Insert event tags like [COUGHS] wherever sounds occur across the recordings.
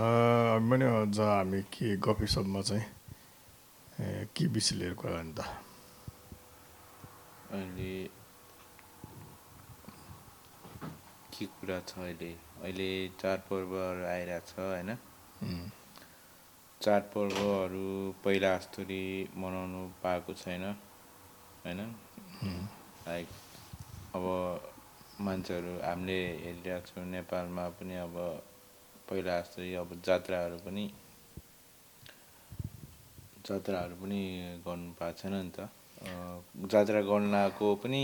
मैले अझ हामी के गफिसपमा चाहिँ के विषय लिएर कुरा गर्ने त? अहिले के कुरा छ अहिले? अहिले चाडपर्वहरू आइरहेको छ होइन? चाडपर्वहरू पहिला जस्तोरी मनाउनु पाएको छैन होइन? लाइक अब मान्छेहरू हामीले हेरिरहेको छौँ नेपालमा पनि अब पहिला जस्तै अब जात्राहरू पनि जात्राहरू पनि गर्नु पाएको छैन नि त। जात्रा गर्न आएको पनि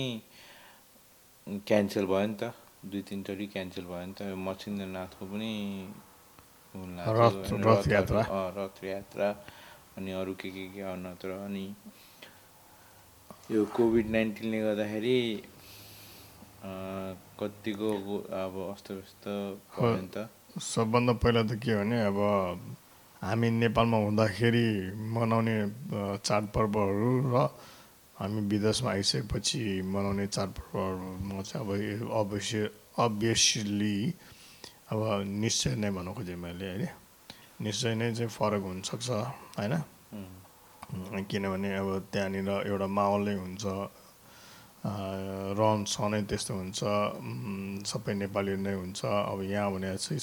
क्यान्सल भयो नि त। दुई तिनचोटि क्यान्सल भयो नि त। मच्छिन्द्रनाथको पनि रथ- यात्रा। अनि अरू के के के अन्यत्र अनि यो कोभिड नाइन्टिनले गर्दाखेरि कतिको अब अस्तव्यस्त भयो नि त। सबभन्दा पहिला त के भने अब हामी नेपालमा हुँदाखेरि मनाउने चाडपर्वहरू र हामी विदेशमा आइसकेपछि मनाउने चाडपर्वहरूमा चाहिँ अब अवश्य अभियसली अब निश्चय नै भन्न खोजेँ मैले होइन निश्चय नै चाहिँ फरक हुनसक्छ होइन? किनभने अब त्यहाँनिर एउटा माहौलै हुन्छ रहन सहनै त्यस्तो हुन्छ सबै नेपाली नै हुन्छ। अब यहाँ भने चाहिँ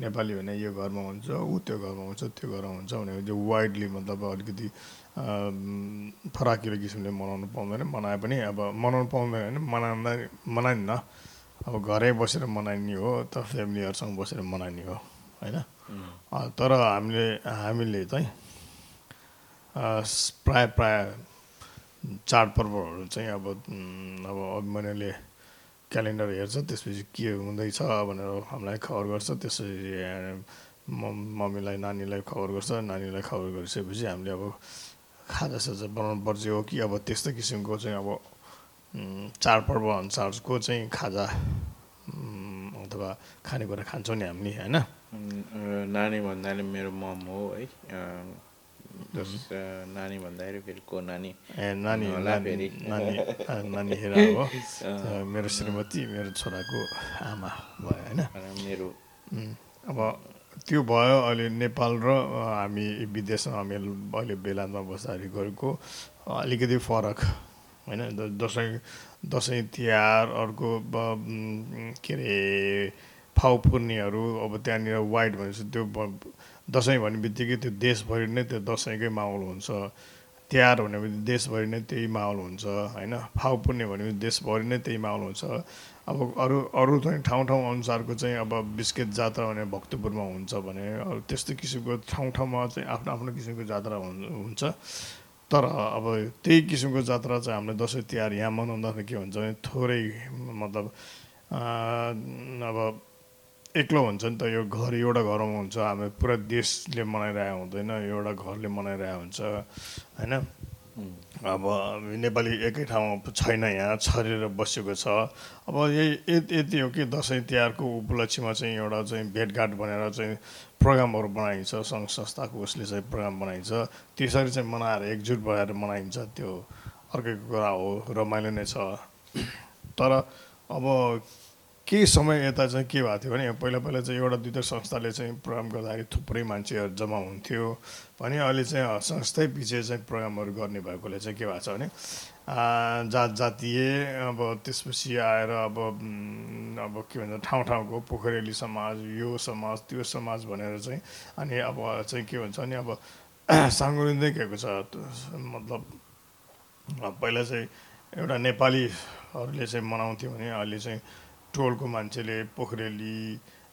नेपाली भने यो घरमा हुन्छ ऊ त्यो घरमा हुन्छ त्यो घरमा हुन्छ भने चाहिँ वाइडली मतलब अलिकति फराकिलो किसिमले मनाउनु पाउँदैन। मनाए पनि अब मनाउनु पाउँदैन भने मनाउँदा मनाइन्न। अब घरै बसेर मनाइने हो त फ्यामिलीहरूसँग बसेर मनाइने हो होइन? तर हामीले हामीले चाहिँ प्राय प्राय चाडपर्वहरू चाहिँ अब अब मैले क्यालेन्डर हेर्छ त्यसपछि के हुँदैछ भनेर हामीलाई खबर गर्छ त्यसपछि मम्मीलाई नानीलाई खबर गर्छ नानीलाई खबर गरिसकेपछि हामीले अब खाजा साजा बनाउनु पर्छ हो कि अब त्यस्तो किसिमको चाहिँ अब चाडपर्व अनुसारको चाहिँ खाजा अथवा खानेकुरा खान्छौँ नि हामीले होइन? नानी भन्नाले मेरो मम हो है। जस- नानी भन्दाखेरि फेरि को नानी ए नानी नानी। नानी हेर हो मेरो श्रीमती मेरो छोराको आमा भयो होइन मेरो अब त्यो भयो अहिले नेपाल र हामी विदेशमा हामी अहिले बेलायतमा बस्दाखेरि गरेको अलिकति फरक होइन दसैँ दसैँ तिहार अर्को के अरे फाउ पूर्णिहरू अब त्यहाँनिर वाइड भनेपछि त्यो दसैँ भन्ने बित्तिकै त्यो देशभरि नै त्यो दसैँकै माहौल हुन्छ। तिहार भनेपछि देशभरि नै त्यही माहौल हुन्छ होइन? फाउ पुर्णे भनेपछि देशभरि नै त्यही माहौल हुन्छ। अब अरू अरू चाहिँ ठाउँ ठाउँ अनुसारको चाहिँ अब बिस्केट जात्रा भने भक्तपुरमा हुन्छ भने अरू त्यस्तो किसिमको ठाउँ ठाउँमा चाहिँ आफ्नो आफ्नो किसिमको जात्रा हुन- हुन्छ। तर अब त्यही किसिमको जात्रा चाहिँ हामीले दसैँ तिहार यहाँ मनाउँदाखेरि के हुन्छ भने थोरै मतलब अब एक्लो हुन्छ नि त यो घर एउटा घरमा हुन्छ हामी पुरा देशले मनाइरहेको हुँदैन एउटा घरले मनाइरहेको हुन्छ होइन? अब नेपाली एकै ठाउँमा छैन यहाँ छरेर बसेको छ। अब यही यति हो कि दसैँ तिहारको उपलक्ष्यमा चाहिँ एउटा चाहिँ भेटघाट भनेर चाहिँ प्रोग्रामहरू बनाइन्छ सङ्घ संस्थाको उसले चाहिँ प्रोग्राम बनाइन्छ। त्यसरी चाहिँ मनाएर एकजुट भएर मनाइन्छ त्यो अर्कै कुरा हो रमाइलो नै छ। तर अब केही समय यता चाहिँ के भएको थियो भने पहिला पहिला चाहिँ एउटा दुईवटा संस्थाले चाहिँ प्रोग्राम गर्दाखेरि थुप्रै मान्छेहरू जम्मा हुन्थ्यो। भने अहिले चाहिँ संस्थै पछि चाहिँ प्रोग्रामहरू गर्ने भएकोले चाहिँ के भएको छ भने जात जातीय अब त्यसपछि आएर अब अब के भन्छ ठाउँ ठाउँको पोखरेली समाज यो समाज त्यो समाज भनेर चाहिँ अनि अब चाहिँ के भन्छ भने अब [CLEARS THROAT] साङ्गुरिँदै गएको छ। मतलब पहिला चाहिँ एउटा नेपालीहरूले चाहिँ मनाउँथ्यो भने अहिले चाहिँ टोलको मान्छेले पोखरेली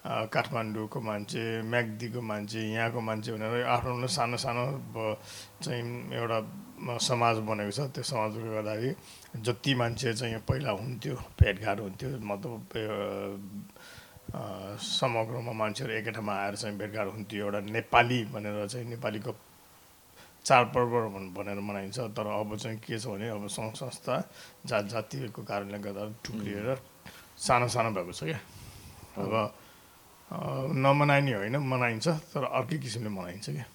काठमाडौँको मान्छे म्याग्दीको मान्छे यहाँको मान्छे भनेर आफ्नो आफ्नो सानो सानो चाहिँ एउटा समाज बनेको छ। त्यो समाजले गर्दाखेरि जति मान्छे चाहिँ पहिला हुन्थ्यो भेटघाट हुन्थ्यो मतलब समग्रमा मान्छेहरू एकै ठाउँमा आएर चाहिँ भेटघाट हुन्थ्यो। एउटा नेपाली भनेर चाहिँ नेपालीको चाडपर्व भन- भनेर मनाइन्छ। तर अब चाहिँ के छ भने अब सङ्घ संस्था जात जातिहरूको कारणले गर्दा टुक्रिएर सानो सानो भएको छ क्या। अब नमनाइने होइन मनाइन्छ तर अर्कै किसिमले मनाइन्छ क्या।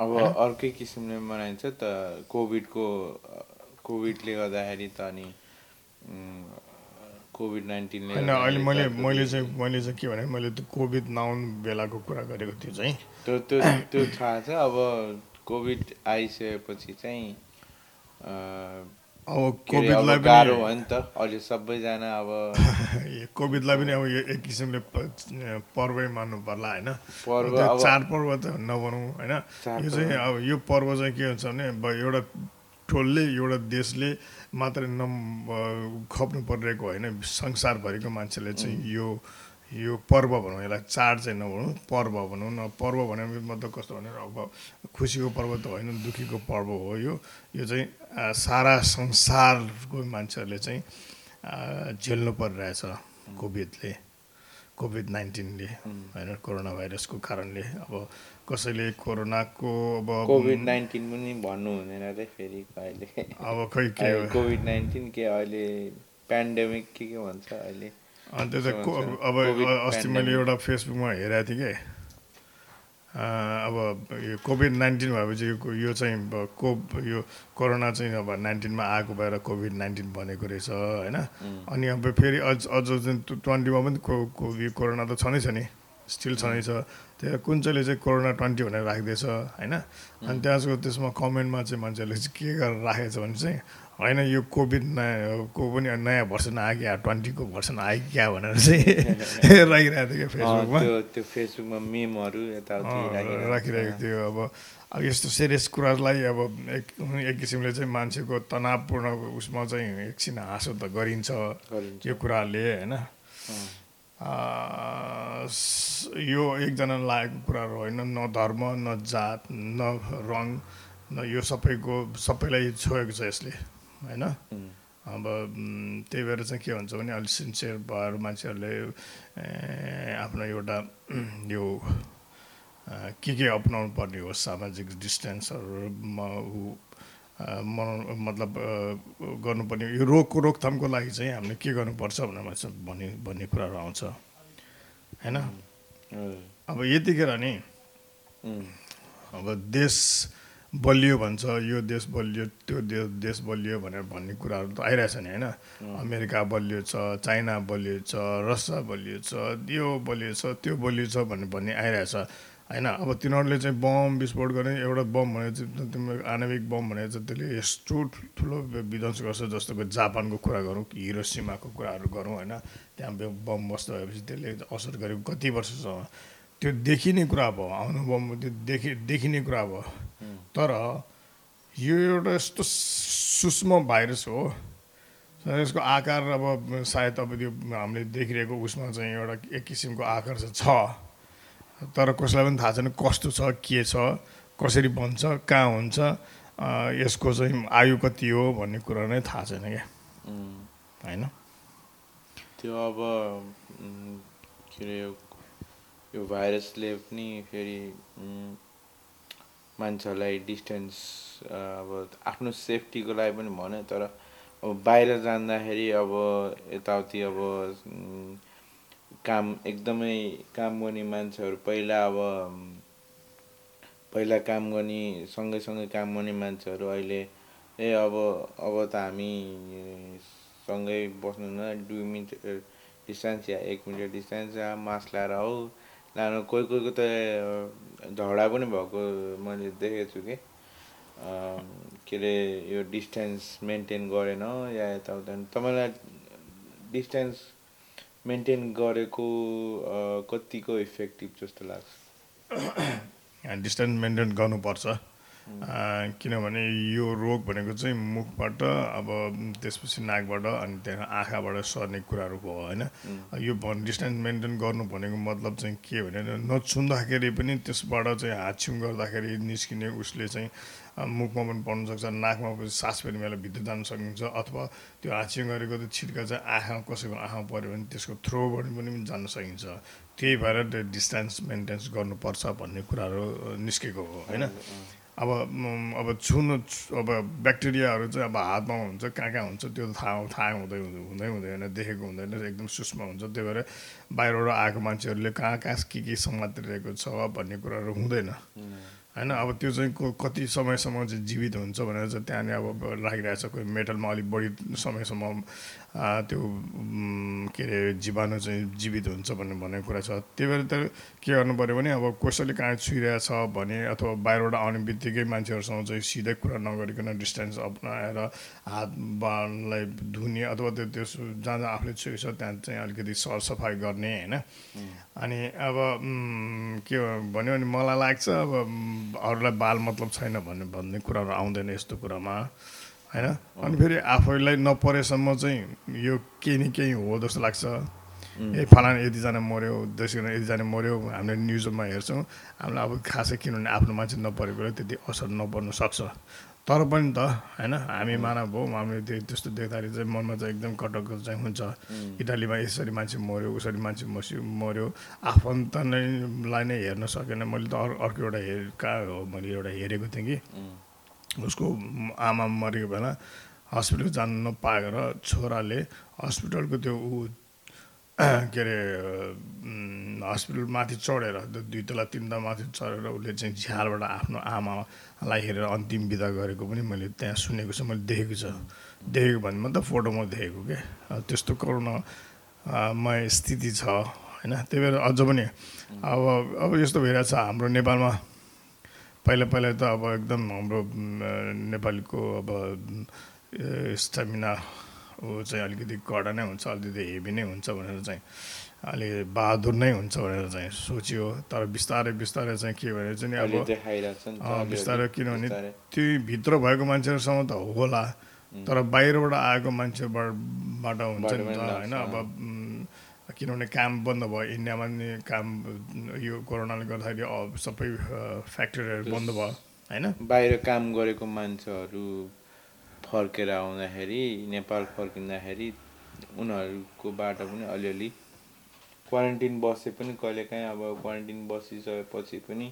अब अर्कै किसिमले मनाइन्छ त कोभिडको कोभिडले गर्दाखेरि त अनि कोभिड नाइन्टिनले होइन अहिले मैले मैले चाहिँ मैले चाहिँ के भने मैले त्यो कोभिड नआउनु बेलाको कुरा गरेको थियो चाहिँ। त्यो त्यो त्यो थाहा छ। अब कोभिड आइसकेपछि चाहिँ अब कोभिडलाई पनि नि त। अहिले सबैजना अब [LAUGHS] कोभिडलाई पनि अब यो एक किसिमले पर्वै मान्नु पर्ला होइन? पर्व चाडपर्व त नभनौँ होइन? यो। चाहिँ अब यो पर्व चाहिँ के हुन्छ भने अब एउटा टोलले एउटा देशले मात्रै अ, खप्नु परिरहेको होइन। संसारभरिको मान्छेले चाहिँ यो यो पर्व भनौँ यसलाई चाड चाहिँ नभनौँ पर्व भनौँ न पर्व भनेको मतलब कस्तो भने अब खुसीको पर्व त होइन दुःखीको पर्व हो यो। यो चाहिँ सारा संसारको मान्छेहरूले चाहिँ झेल्नु परिरहेछ कोभिडले कोभिड नाइन्टिनले होइन कोरोना भाइरसको कारणले। अब कसैले कोरोनाको अब कोभिड नाइन्टिन पनि भन्नु हुँदैन रे फेरि अहिले अब खै के कोभिड नाइन्टिन के अहिले पेन्डेमिक के के भन्छ अहिले? अनि त्यो चाहिँ को- भन्छ, अब अस्ति मैले। एउटा फेसबुकमा हेरेको थिएँ कि अब यो कोभिड नाइन्टिन भएपछि यो चाहिँ को यो कोरोना चाहिँ अब नाइन्टिनमा आएको भएर कोभिड नाइन्टिन भनेको रहेछ होइन? अनि अब फेरि अझ अझ ट्वेन्टीमा पनि को को यो कोरोना त छँदैछ नि स्टिल छँदैछ। त्यहाँ कुन चाहिँले चाहिँ कोरोना ट्वेन्टी भनेर राख्दैछ होइन? अनि त्यहाँको त्यसमा कमेन्टमा चाहिँ मान्छेहरूले चाहिँ के गरेर राखेको छ भने चाहिँ होइन यो कोभिड नयाँ को पनि नयाँ भर्सन आयो क्या ट्वेन्टीको भर्सन आयो क्या भनेर चाहिँ [LAUGHS] राखिरहेको थियो क्या फेसबुकमा। त्यो फेसबुकमा मेमहरू राखिरहेको थियो। अब अब यस्तो सिरियस कुरालाई अब एक एक किसिमले चाहिँ मान्छेको तनावपूर्ण उसमा चाहिँ एकछिन हाँसो त गरिन्छ। यो कुराले होइन। यो एकजना लागेको कुराहरू होइन। न धर्म न जात न रङ न यो सबैको सबैलाई छोएको छ यसले। होइन? अब त्यही भएर चाहिँ के हुन्छ भने अलिक सिन्सियर भएर मान्छेहरूले आफ्नो एउटा यो के के अपनाउनु पर्ने हो सामाजिक अ, मनाउनु मतलब गर्नुपर्ने यो रोगको रोकथामको लागि चाहिँ हामीले के गर्नुपर्छ भनेर भन्ने भन्ने कुराहरू आउँछ। होइन। अब यतिखेर नि अब देश बलियो भन्छ यो देश बलियो त्यो देश देश बलियो भनेर भन्ने कुराहरू त आइरहेछ नि होइन? अमेरिका बलियो छ चाइना बलियो छ रसिया बलियो छ यो बलियो छ त्यो बलियो छ भन्ने भन्ने आइरहेछ। होइन? अब तिनीहरूले चाहिँ बम विस्फोट गर्ने एउटा बम भने चाहिँ तिम्रो आणविक बम भने चाहिँ त्यसले यस्तो ठुलो विध्वंस गर्छ जस्तो कि जापानको कुरा गरौँ हिरोसीमाको कुराहरू गरौँ होइन? त्यहाँ बम बस्दा भएपछि त्यसले असर गरेको कति वर्षसम्म। त्यो देखिने कुरा भयो अनुभव त्यो देखि देखिने कुरा भयो। तर यो एउटा यस्तो सूक्ष्म भाइरस हो। यसको आकार अब सायद अब त्यो हामीले देखिरहेको उसमा चाहिँ एउटा एक किसिमको आकार चाहिँ छ। तर कसैलाई पनि थाहा छैन कस्तो छ के छ कसरी बन्छ कहाँ हुन्छ यसको चाहिँ आयु कति हो भन्ने कुरा नै थाहा छैन क्या। होइन? त्यो अब के अरे यो- भाइरसले पनि फेरि मान्छेहरूलाई डिस्टेन्स अब आफ्नो सेफ्टीको लागि पनि भन्यो तर अब बाहिर जाँदाखेरि अब यताउति अब काम एकदमै काम गर्ने मान्छेहरू पहिला अब पहिला काम गर्ने सँगै काम गर्ने मान्छेहरू अहिले ए अब अब त हामी सँगै बस्नु न दुई मिनट डिस्टेन्स या एक मिनट डिस्टेन्स या मास्क लगाएर हौ। लानु कोही कोहीको त झगडा पनि भएको मैले देखेको छु कि के अरे यो डिस्टेन्स मेन्टेन गरेन या यताउता। तपाईँलाई डिस्टेन्स मेन्टेन गरेको कतिको इफेक्टिभ जस्तो लाग्छ? [COUGHS] डिस्टेन्स मेन्टेन गर्नुपर्छ। किनभने यो रोग भनेको चाहिँ मुखबाट अब त्यसपछि नाकबाट अनि त्यहाँ आँखाबाट सर्ने कुराहरू भयो होइन? यो डिस्टेन्स मेन्टेन गर्नु भनेको मतलब चाहिँ के भने नछुँदाखेरि पनि त्यसबाट चाहिँ हातछिउँ गर्दाखेरि निस्किने उसले चाहिँ मुखमा पनि पर्न सक्छ नाकमा पनि सास फेर्ने बेला भित्र जान सकिन्छ अथवा त्यो हातछिउँ गरेको त्यो छिट्का चाहिँ आँखा कसैको आँखा पऱ्यो भने त्यसको थ्रोबाट पनि जान सकिन्छ। त्यही भएर डिस्टेन्स मेन्टेन्स गर्नुपर्छ भन्ने कुराहरू निस्केको हो होइन? अब अब छुनु अब ब्याक्टेरियाहरू चाहिँ अब हातमा हुन्छ कहाँ कहाँ हुन्छ त्यो थाहा थाहा हुँदै हुँदै हुँदै हुँदैन देखेको हुँदैन एकदम सूक्ष्म हुन्छ। त्यही भएर बाहिरबाट आएको मान्छेहरूले कहाँ कहाँ के के समातिरहेको छ भन्ने कुराहरू हुँदैन। होइन अब त्यो चाहिँ कति समयसम्म चाहिँ जीवित हुन्छ भनेर चाहिँ त्यहाँनिर अब राखिरहेको छ कोही मेटलमा अलिक बढी समयसम्म त्यो के अरे जीवाणु चाहिँ जीवित हुन्छ भन्ने भनेको कुरा छ। त्यही भएर त के गर्नु पऱ्यो भने अब कसैले कहाँ छुइरहेछ भने अथवा बाहिरबाट आउने बित्तिकै मान्छेहरूसँग चाहिँ सिधै कुरा नगरिकन डिस्टेन्स अप्नाएर हात बालाई धुने अथवा त्यो त्यो जहाँ जहाँ आफूले छुएको छ त्यहाँ चाहिँ अलिकति सरसफाइ गर्ने होइन? अनि अब के भन्यो भने मलाई लाग्छ अब अरूलाई बाल मतलब छैन भन्ने भन्ने कुराहरू आउँदैन यस्तो कुरामा। होइन? अनि फेरि आफैलाई नपरेसम्म चाहिँ यो केही न केही हो जस्तो लाग्छ। ए फलाना यतिजना मऱ्यो त्यसरी यतिजना मऱ्यो हामीले न्युजमा हेर्छौँ। हामीलाई अब खासै किनभने आफ्नो मान्छे नपरेकोले त्यति असर नपर्नु सक्छ। तर पनि त होइन हामी मानव हो हामीले त्यो त्यस्तो देख्दाखेरि चाहिँ मनमा चाहिँ एकदम कटक चाहिँ हुन्छ। इटालीमा यसरी मान्छे मऱ्यो उसरी मान्छे मस्यो मऱ्यो। आफन्त नै लाई नै हेर्न सकेन। मैले त अरू अर्को एउटा हेर कहाँ हो मैले एउटा हेरेको थिएँ कि। उसको आमा मरेको बेला हस्पिटल जान नपाएर छोराले हस्पिटलको त्यो ऊ [CLEARS THROAT] के अरे हस्पिटल माथि चढेर त्यो दुई तला तिन तला माथि चढेर उसले चाहिँ झ्यालबाट आफ्नो आमालाई हेरेर अन्तिम बिदा गरेको पनि मैले त्यहाँ सुनेको छ मैले देखेको छ। देखेको भन्ने मतलब फोटोमा देखेको अब त्यस्तो करुणामय स्थिति छ होइन? त्यही भएर अझ पनि अब अब यस्तो भइरहेछ हाम्रो नेपालमा। पहिला पहिला त अब एकदम हाम्रो नेपालीको अब स्टामिना ऊ चाहिँ अलिकति कडा नै हुन्छ अलिकति हेभी नै हुन्छ भनेर चाहिँ अलि बहादुर नै हुन्छ भनेर चाहिँ सोचियो। तर बिस्तारै बिस्तारै चाहिँ के भने चाहिँ अब बिस्तारै किनभने बिस्तारै। त्यो भित्र भएको मान्छेहरूसँग त होला। तर बाहिरबाट आएको मान्छेबाट बाट हुन्छ नि त होइन। अब किनभने काम बन्द भयो इन्डियामा नि काम यो कोरोनाले गर्दाखेरि सबै फ्याक्ट्रीहरू बन्द भयो होइन? बाहिर काम गरेको मान्छेहरू फर्केर आउँदाखेरि नेपाल फर्किँदाखेरि उनीहरूको बाटो पनि अलिअलि क्वारेन्टिन बसे पनि कहिलेकाहीँ अब क्वारेन्टिन बसिसकेपछि पनि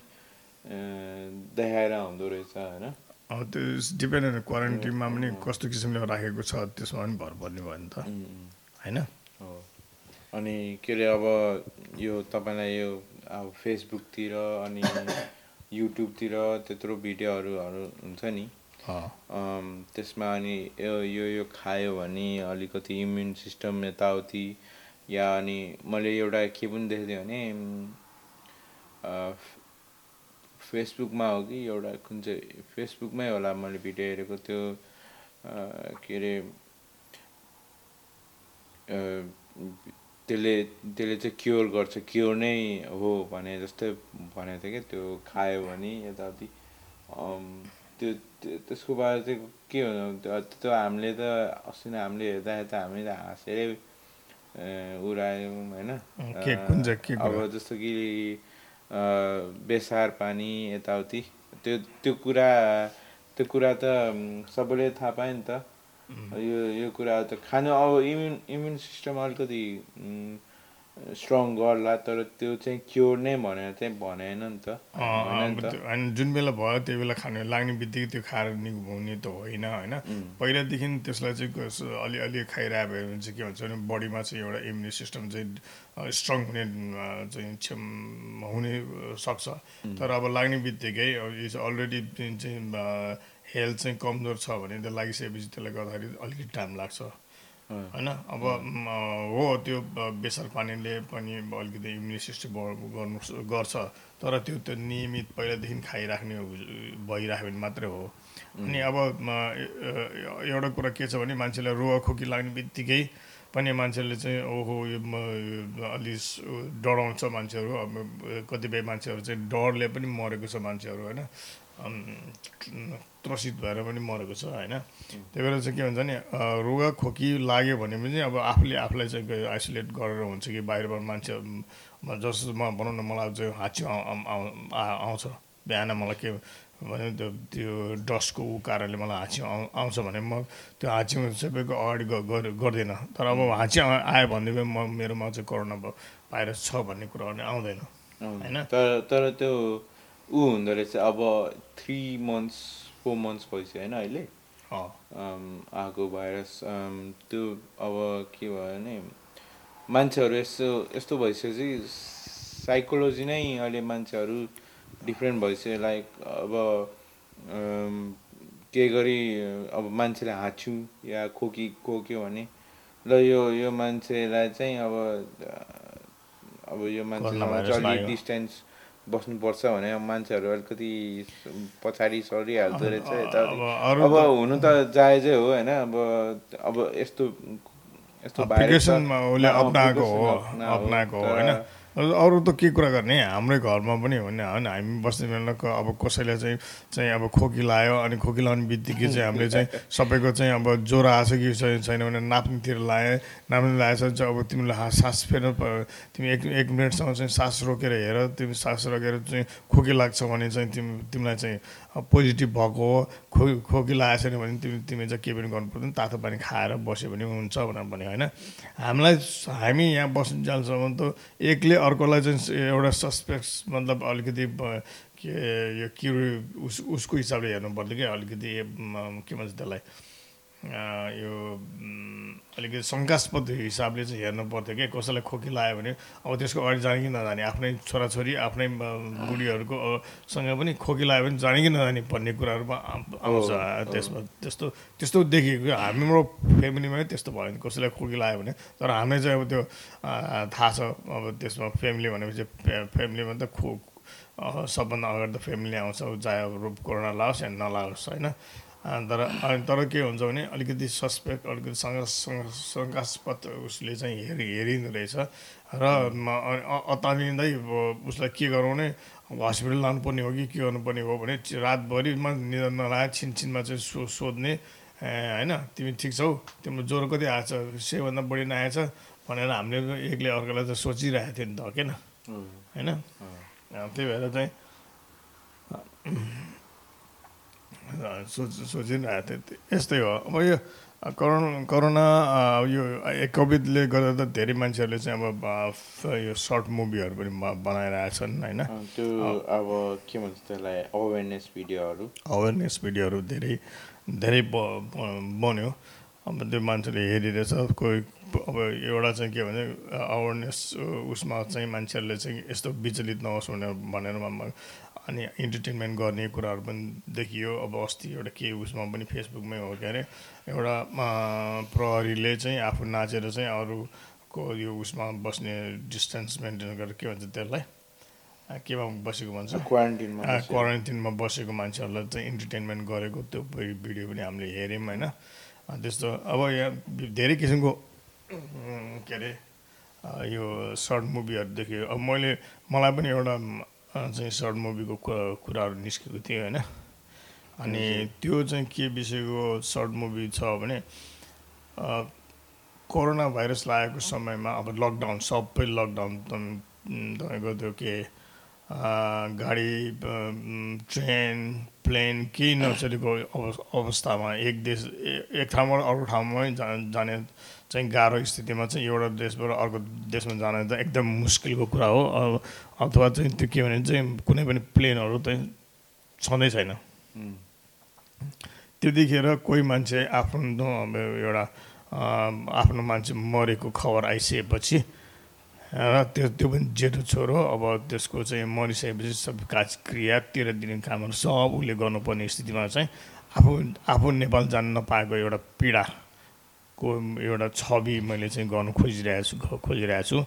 देखाएर आउँदो रहेछ होइन? अब त्यो डिपेन्ड क्वारेन्टिनमा पनि कस्तो किसिमले राखेको छ त्यसमा पनि भर पर्ने भयो नि त होइन? हो। अनि के अरे अब यो तपाईँलाई यो अब फेसबुकतिर अनि युट्युबतिर त्यत्रो भिडियोहरू हुन्छ नि त्यसमा अनि यो यो खायो भने अलिकति इम्युन सिस्टम यताउति या अनि मैले एउटा के पनि देखेको थिएँ भने फेसबुकमा हो कि एउटा कुन चाहिँ फेसबुकमै होला मैले भिडियो हेरेको त्यो के अरे त्यसले त्यसले चाहिँ क्योर गर्छ। क्योर नै हो भने जस्तै भनेको थियो क्या त्यो खायो भने यताउति त्यो त्यो- त्यसको बारे चाहिँ के भन्नु त्यो हामीले त अस्ति नै हामीले हेर्दा हेर्दा हामी त हाँसेरै उडायौँ होइन। अब जस्तो कि बेसार पानी यताउति त्यो त्यो कुरा त्यो कुरा त सबैले थाहा पायो नि त। यो यो कुरा त खानु अब इम्युन इम्युन सिस्टम अलिकति स्ट्रङ गर्ला तर त्यो चाहिँ क्योर नै भनेर चाहिँ भनेन नि त। होइन अनि जुन बेला भयो त्यो बेला खाने लाग्ने बित्तिकै त्यो खाएर निभाउने त होइन होइन। पहिलादेखि त्यसलाई चाहिँ अलिअलि खाइरहेको भयो भने चाहिँ के भन्छ भने बडीमा चाहिँ एउटा इम्युनि सिस्टम चाहिँ स्ट्रङ हुने चाहिँ क्षम हुने सक्छ। तर अब लाग्ने बित्तिकै इज अलरेडी चाहिँ हेल्थ चाहिँ कमजोर छ भने त्यो लागिसकेपछि त्यसले गर्दाखेरि अलिकति टाइम लाग्छ। होइन? अब हो त्यो बेसार पानीले पनि अलिकति इम्युनि सिस्टम गर्नु गर्छ। तर त्यो त नियमित पहिलादेखि खाइराख्ने भइराख्यो भने मात्रै हो। अनि अब एउटा कुरा के छ भने मान्छेलाई रुवा खोकी लाग्ने बित्तिकै पनि मान्छेले चाहिँ ओहो यो अलि डराउँछ मान्छेहरू। अब कतिपय मान्छेहरू चाहिँ डरले पनि मरेको छ मान्छेहरू होइन? त्रसित भएर पनि मरेको छ होइन? त्यही भएर चाहिँ के भन्छ नि रुगा खोकी लाग्यो भने पनि अब आफूले आफूलाई चाहिँ आइसोलेट गरेर हुन्छ कि बाहिरबाट मान्छे जसमा भनौँ न मलाई चाहिँ हाची आउ- आउ- आउ- आ- आउँछ। बिहान मलाई के भन्यो त्यो त्यो डस्टको ऊ कारणले मलाई आउ- आउँछ भने म त्यो हाँचीमा सबैको अगाडि गर्दिनँ। तर अब आ- आयो भने म मेरोमा चाहिँ कोरोना भाइरस छ भन्ने नै आउँदैन। होइन? तर तर त्यो ऊ हुँदो रहेछ अब थ्री मन्थ्स फोर मन्थ्स भइसक्यो होइन अहिले। आएको भाइरस त्यो अब के भयो भने मान्छेहरू यस्तो यस्तो भइसकेपछि साइकोलोजी नै अहिले मान्छेहरू डिफ्रेन्ट भइसक्यो। लाइक अब केही गरी अब मान्छेले हाँच्यो या खोकी खोक्यो भने ल यो यो मान्छेलाई चाहिँ अब अब यो मान्छेसँग अलिक। डिस्टेन्स बस्नुपर्छ भने मान्छेहरू अलिकति पछाडि सरिहाल्दो रहेछ अब- हुनु त जायजै हो होइन अब अब यस्तो यस्तो अप्नाएको हो होइन। अरू त के कुरा गर्ने? हाम्रै घरमा पनि हो नि होइन? हामी बस्ने बेला अब कसैले चाहिँ चाहिँ अब खोकी लायो अनि खोकी लाउने बित्तिकै चाहिँ हामीले चाहिँ सबैको चाहिँ अब ज्वरो आएको छ कि छैन भने नाप्नेतिर लाएँ नाप्ने लागेछ चाहिँ अब तिमीले हा- सास फेर्न तिमी एक एक मिनटसम्म चाहिँ सास रोकेर हेर तिमी सास रोकेर चाहिँ खोकी लाग्छ भने चाहिँ तिमी तिमीलाई चाहिँ पोजिटिभ भएको हो खो खोकी लागेको छैन भने तिमी तिमी चाहिँ के पनि गर्नु पर्दैन तातो पानी खाएर बस्यो भने हुन्छ भनेर भने होइन। हामीलाई हामी यहाँ बस्नु जान्छौँ त एकले अर्कोलाई चाहिँ एउटा सस्पेक्ट मतलब अलिकति के यो के उस उसको हिसाबले हेर्नु पर्यो कि अलिकति के भन्छ त्यसलाई? यो अलिकति शङ्कास्पद हिसाबले चाहिँ हेर्नु पर्थ्यो कि कसैलाई खोकी लाग्यो भने अब त्यसको अगाडि जाने कि नजाने? आफ्नै छोराछोरी आफ्नै बुढीहरूको सँग पनि खोकी लाग्यो भने जाने कि नजाने भन्ने कुराहरूमा आउ- आउँछ त्यसमा। त्यस्तो त्यस्तो देखेको हाम्रो फ्यामिलीमै त्यस्तो भयो भने कसैलाई खोकी लाग्यो भने। तर हामीलाई चाहिँ अब त्यो थाहा छ अब त्यसमा फ्यामिली भनेपछि फ्या- फ्यामिलीमा त खो सबभन्दा अगाडि त फ्यामिली आउँछ। चाहे अब रोग कोरोना लागोस् या नलागोस् होइन? तर तर के हुन्छ भने अलिकति सस्पेक्ट अलिकति शङ्का शङ्का- शङ्कास्पद उसले चाहिँ हेरि हेरिँदो रहेछ। र अतालिँदै उसलाई के गराउने हस्पिटल लानुपर्ने हो कि के गर्नुपर्ने हो भने रातभरिमा निदान नलागे छिनछिनमा चाहिँ सो सोध्ने होइन तिमी ठिक छौ? तिम्रो ज्वरो कति आएछ सेभन्दा बढी नआएछ भनेर हामीले एकले अर्कोलाई त सोचिरहेको थियो नि त होइन? अँ, त्यही भएर चाहिँ सोच सोचिरहेको त्यो- यस्तै हो। अब यो कोरोना कोरोना यो कोभिडले गर्दा त धेरै मान्छेहरूले चाहिँ अब यो सर्ट मुभीहरू पनि बनाइरहेछन् होइन? त्यो अब के भन्छ त्यसलाई अवेरनेस भिडियोहरू अवेरनेस भिडियोहरू धेरै धेरै बन्यो। अब त्यो मान्छेले हेरिरहेछ। कोही अब एउटा चाहिँ के भने अवेरनेस उसमा चाहिँ मान्छेहरूले चाहिँ यस्तो विचलित नहोस् भनेर भनेर अनि इन्टरटेनमेन्ट गर्ने कुराहरू पनि देखियो। अब अस्ति एउटा के उसमा पनि फेसबुकमै हो के अरे एउटा प्रहरीले चाहिँ आफू नाचेर चाहिँ अरूको यो उसमा बस्ने डिस्टेन्स मेन्टेन गरेर के भन्छ त्यसलाई केमा बसेको भन्छ? क्वारेन्टिनमा। क्वारेन्टिनमा बसेको। मान्छेहरूलाई चाहिँ इन्टरटेनमेन्ट गरेको त्यो भिडियो पनि हामीले हेऱ्यौँ होइन? त्यस्तो अब यहाँ धेरै किसिमको के अरे यो सर्ट मुभीहरू देख्यो। अब मैले मलाई पनि एउटा चाहिँ सर्ट मुभीको कुरा- कुराहरू निस्केको थियो होइन। अनि त्यो चाहिँ के विषयको सर्ट मुभी छ भने कोरोना भाइरस लागेको समयमा अब लकडाउन सबै लकडाउन तपाईँको त्यो के गाडी ट्रेन प्लेन केही नचलेको अव- अवस्थामा एक देश एक ठाउँबाट अर्को ठाउँमै जा- जाने चाहिँ गाह्रो स्थितिमा चाहिँ एउटा देशबाट अर्को देशमा जान त एकदम मुस्किलको कुरा हो। अब अथवा चाहिँ त्यो के भने चाहिँ कुनै पनि प्लेनहरू चाहिँ छँदै छैन। त्यतिखेर कोही मान्छे आफ्नो एउटा आफ्नो मान्छे मरेको खबर आइसकेपछि र त्यो त्यो पनि जेठो छोरो अब त्यसको चाहिँ मरिसकेपछि सब काज क्रिया तेह्र दिने कामहरू सब उसले गर्नुपर्ने स्थितिमा चाहिँ आफू आफू नेपाल जान नपाएको एउटा पीडाको एउटा छवि मैले चाहिँ गर्नु खोजिरहेको छु खोजिरहेको छु।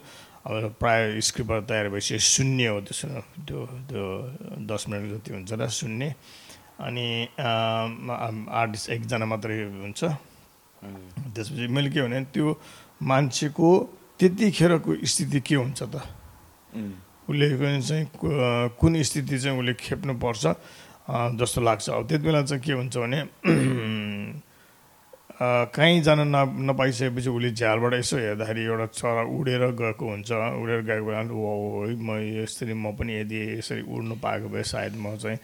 अब प्रायः स्क्रिप्टहरू तयार भइसक्यो शून्य हो त्यसो त्यो त्यो दस मिनट जति हुन्छ र शून्य अनि आर्टिस्ट एकजना मात्रै हुन्छ। त्यसपछि मैले के भने त्यो मान्छेको त्यतिखेरको स्थिति के हुन्छ त? उसले चाहिँ कुन स्थिति चाहिँ उसले खेप्नुपर्छ? जस्तो लाग्छ। अब त्यति बेला चाहिँ के हुन्छ भने [CLEARS THROAT] कहीँ जान न नपाइसकेपछि उसले झ्यालबाट यसो हेर्दाखेरि एउटा चरा उडेर गएको हुन्छ। उडेर गएको बेला ओ म यसरी म पनि यदि यसरी उड्नु पाएको भए सायद म चाहिँ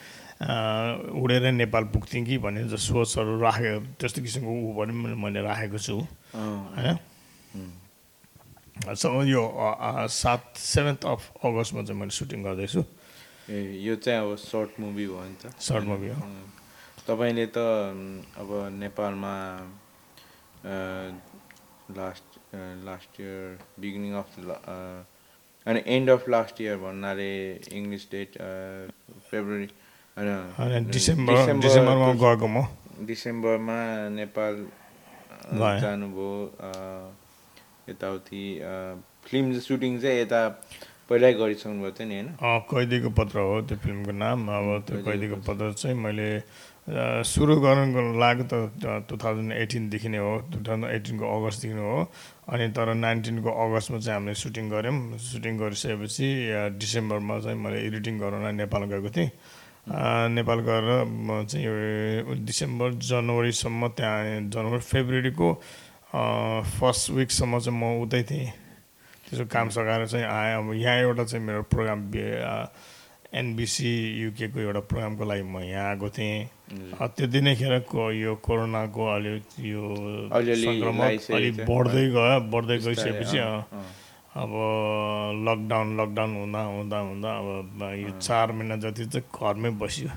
उडेर नेपाल पुग्थेँ कि? भन्ने सोचहरू राखेको त्यस्तो किसिमको ऊ पनि मैले राखेको छु। होइन? यो सात सेभेन्थ अफ अगस्तमा चाहिँ मैले सुटिङ गर्दैछु। ए यो चाहिँ अब सर्ट मुभी भयो नि त। सर्ट मुभी हो। तपाईँले त अब नेपालमा last last year beginning of अनि एन्ड अफ लास्ट इयर भन्नाले इङ्ग्लिस डेट फेब्रुअरी होइन डिसेम्बर डिसेम्बरमा गएको म। डिसेम्बरमा नेपाल। जानुभयो यताउति फिल्म सुटिङ चाहिँ यता पहिल्यै गरिसक्नु भएको थियो नि होइन? कैदीको पत्र हो त्यो फिल्मको नाम। अब त्यो कैदीको पत्र। चाहिँ मैले सुरु गर्नको लागि त टु थाउजन्ड एटिनदेखि नै हो। टु थाउजन्ड एटिनको अगस्तदेखि नै हो। अनि तर नाइन्टिनको अगस्तमा चाहिँ हामीले सुटिङ गऱ्यौँ। सुटिङ गरिसकेपछि डिसेम्बरमा चाहिँ मैले एडिटिङ गराउन नेपाल गएको थिएँ। नेपाल गएर म चाहिँ डिसेम्बर जनवरीसम्म त्यहाँ जनवरी फेब्रुअरीको फर्स्ट विकसम्म चाहिँ म उतै थिएँ। त्यसो काम सघाएर चाहिँ आएँ। अब यहाँ एउटा चाहिँ मेरो प्रोग्राम एनबिसी युकेको एउटा प्रोग्रामको लागि म यहाँ आएको थिएँ। अ, त्यति नै खेर को यो कोरोनाको अलि यो सङ्क्रमण अलिक। बढ्दै गयो बढ्दै गइसकेपछि। अब लकडाउन लकडाउन हुँदा हुँदा हुँदा अब यो चार महिना जति चाहिँ घरमै बस्यो।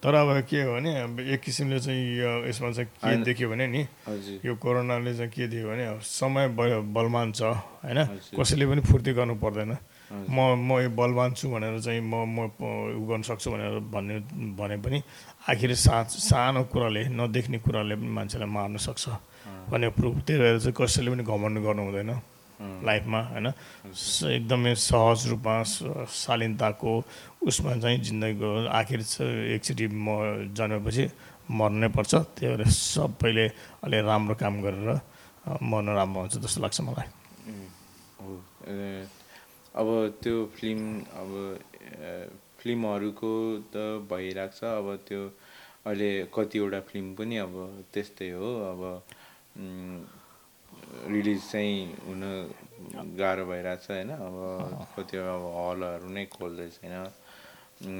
तर अब के हो भने अब एक किसिमले चाहिँ यो यसमा चाहिँ के। देख्यो भने नि यो कोरोनाले चाहिँ के दियो भने समय बलवान छ होइन। कसैले पनि फुर्ती गर्नु पर्दैन। म म यो बलवान छु भनेर चाहिँ म म उ गर्न सक्छु भनेर भन्ने भने पनि आखिर सा सानो कुराले नदेख्ने कुराले पनि मान्छेलाई मार्न सक्छ भन्ने प्रुफ त्यही भएर चाहिँ कसैले पनि घमण्ड गर्नु हुँदैन लाइफमा होइन? एकदमै सहज रूपमा शालीनताको उसमा चाहिँ जिन्दगीको आखिर एकचोटि म जन्मेपछि मर्नै पर्छ। त्यही भएर सबैले अलि राम्रो काम गरेर मर्न राम्रो हुन्छ जस्तो लाग्छ मलाई। अब त्यो फिल्म अब फिल्महरूको त भइरहेको छ। अब त्यो अहिले कतिवटा फिल्म पनि अब त्यस्तै हो। अब रिलिज चाहिँ हुन गाह्रो भइरहेछ होइन। अब कतिवटा अब हलहरू नै खोल्दै छैन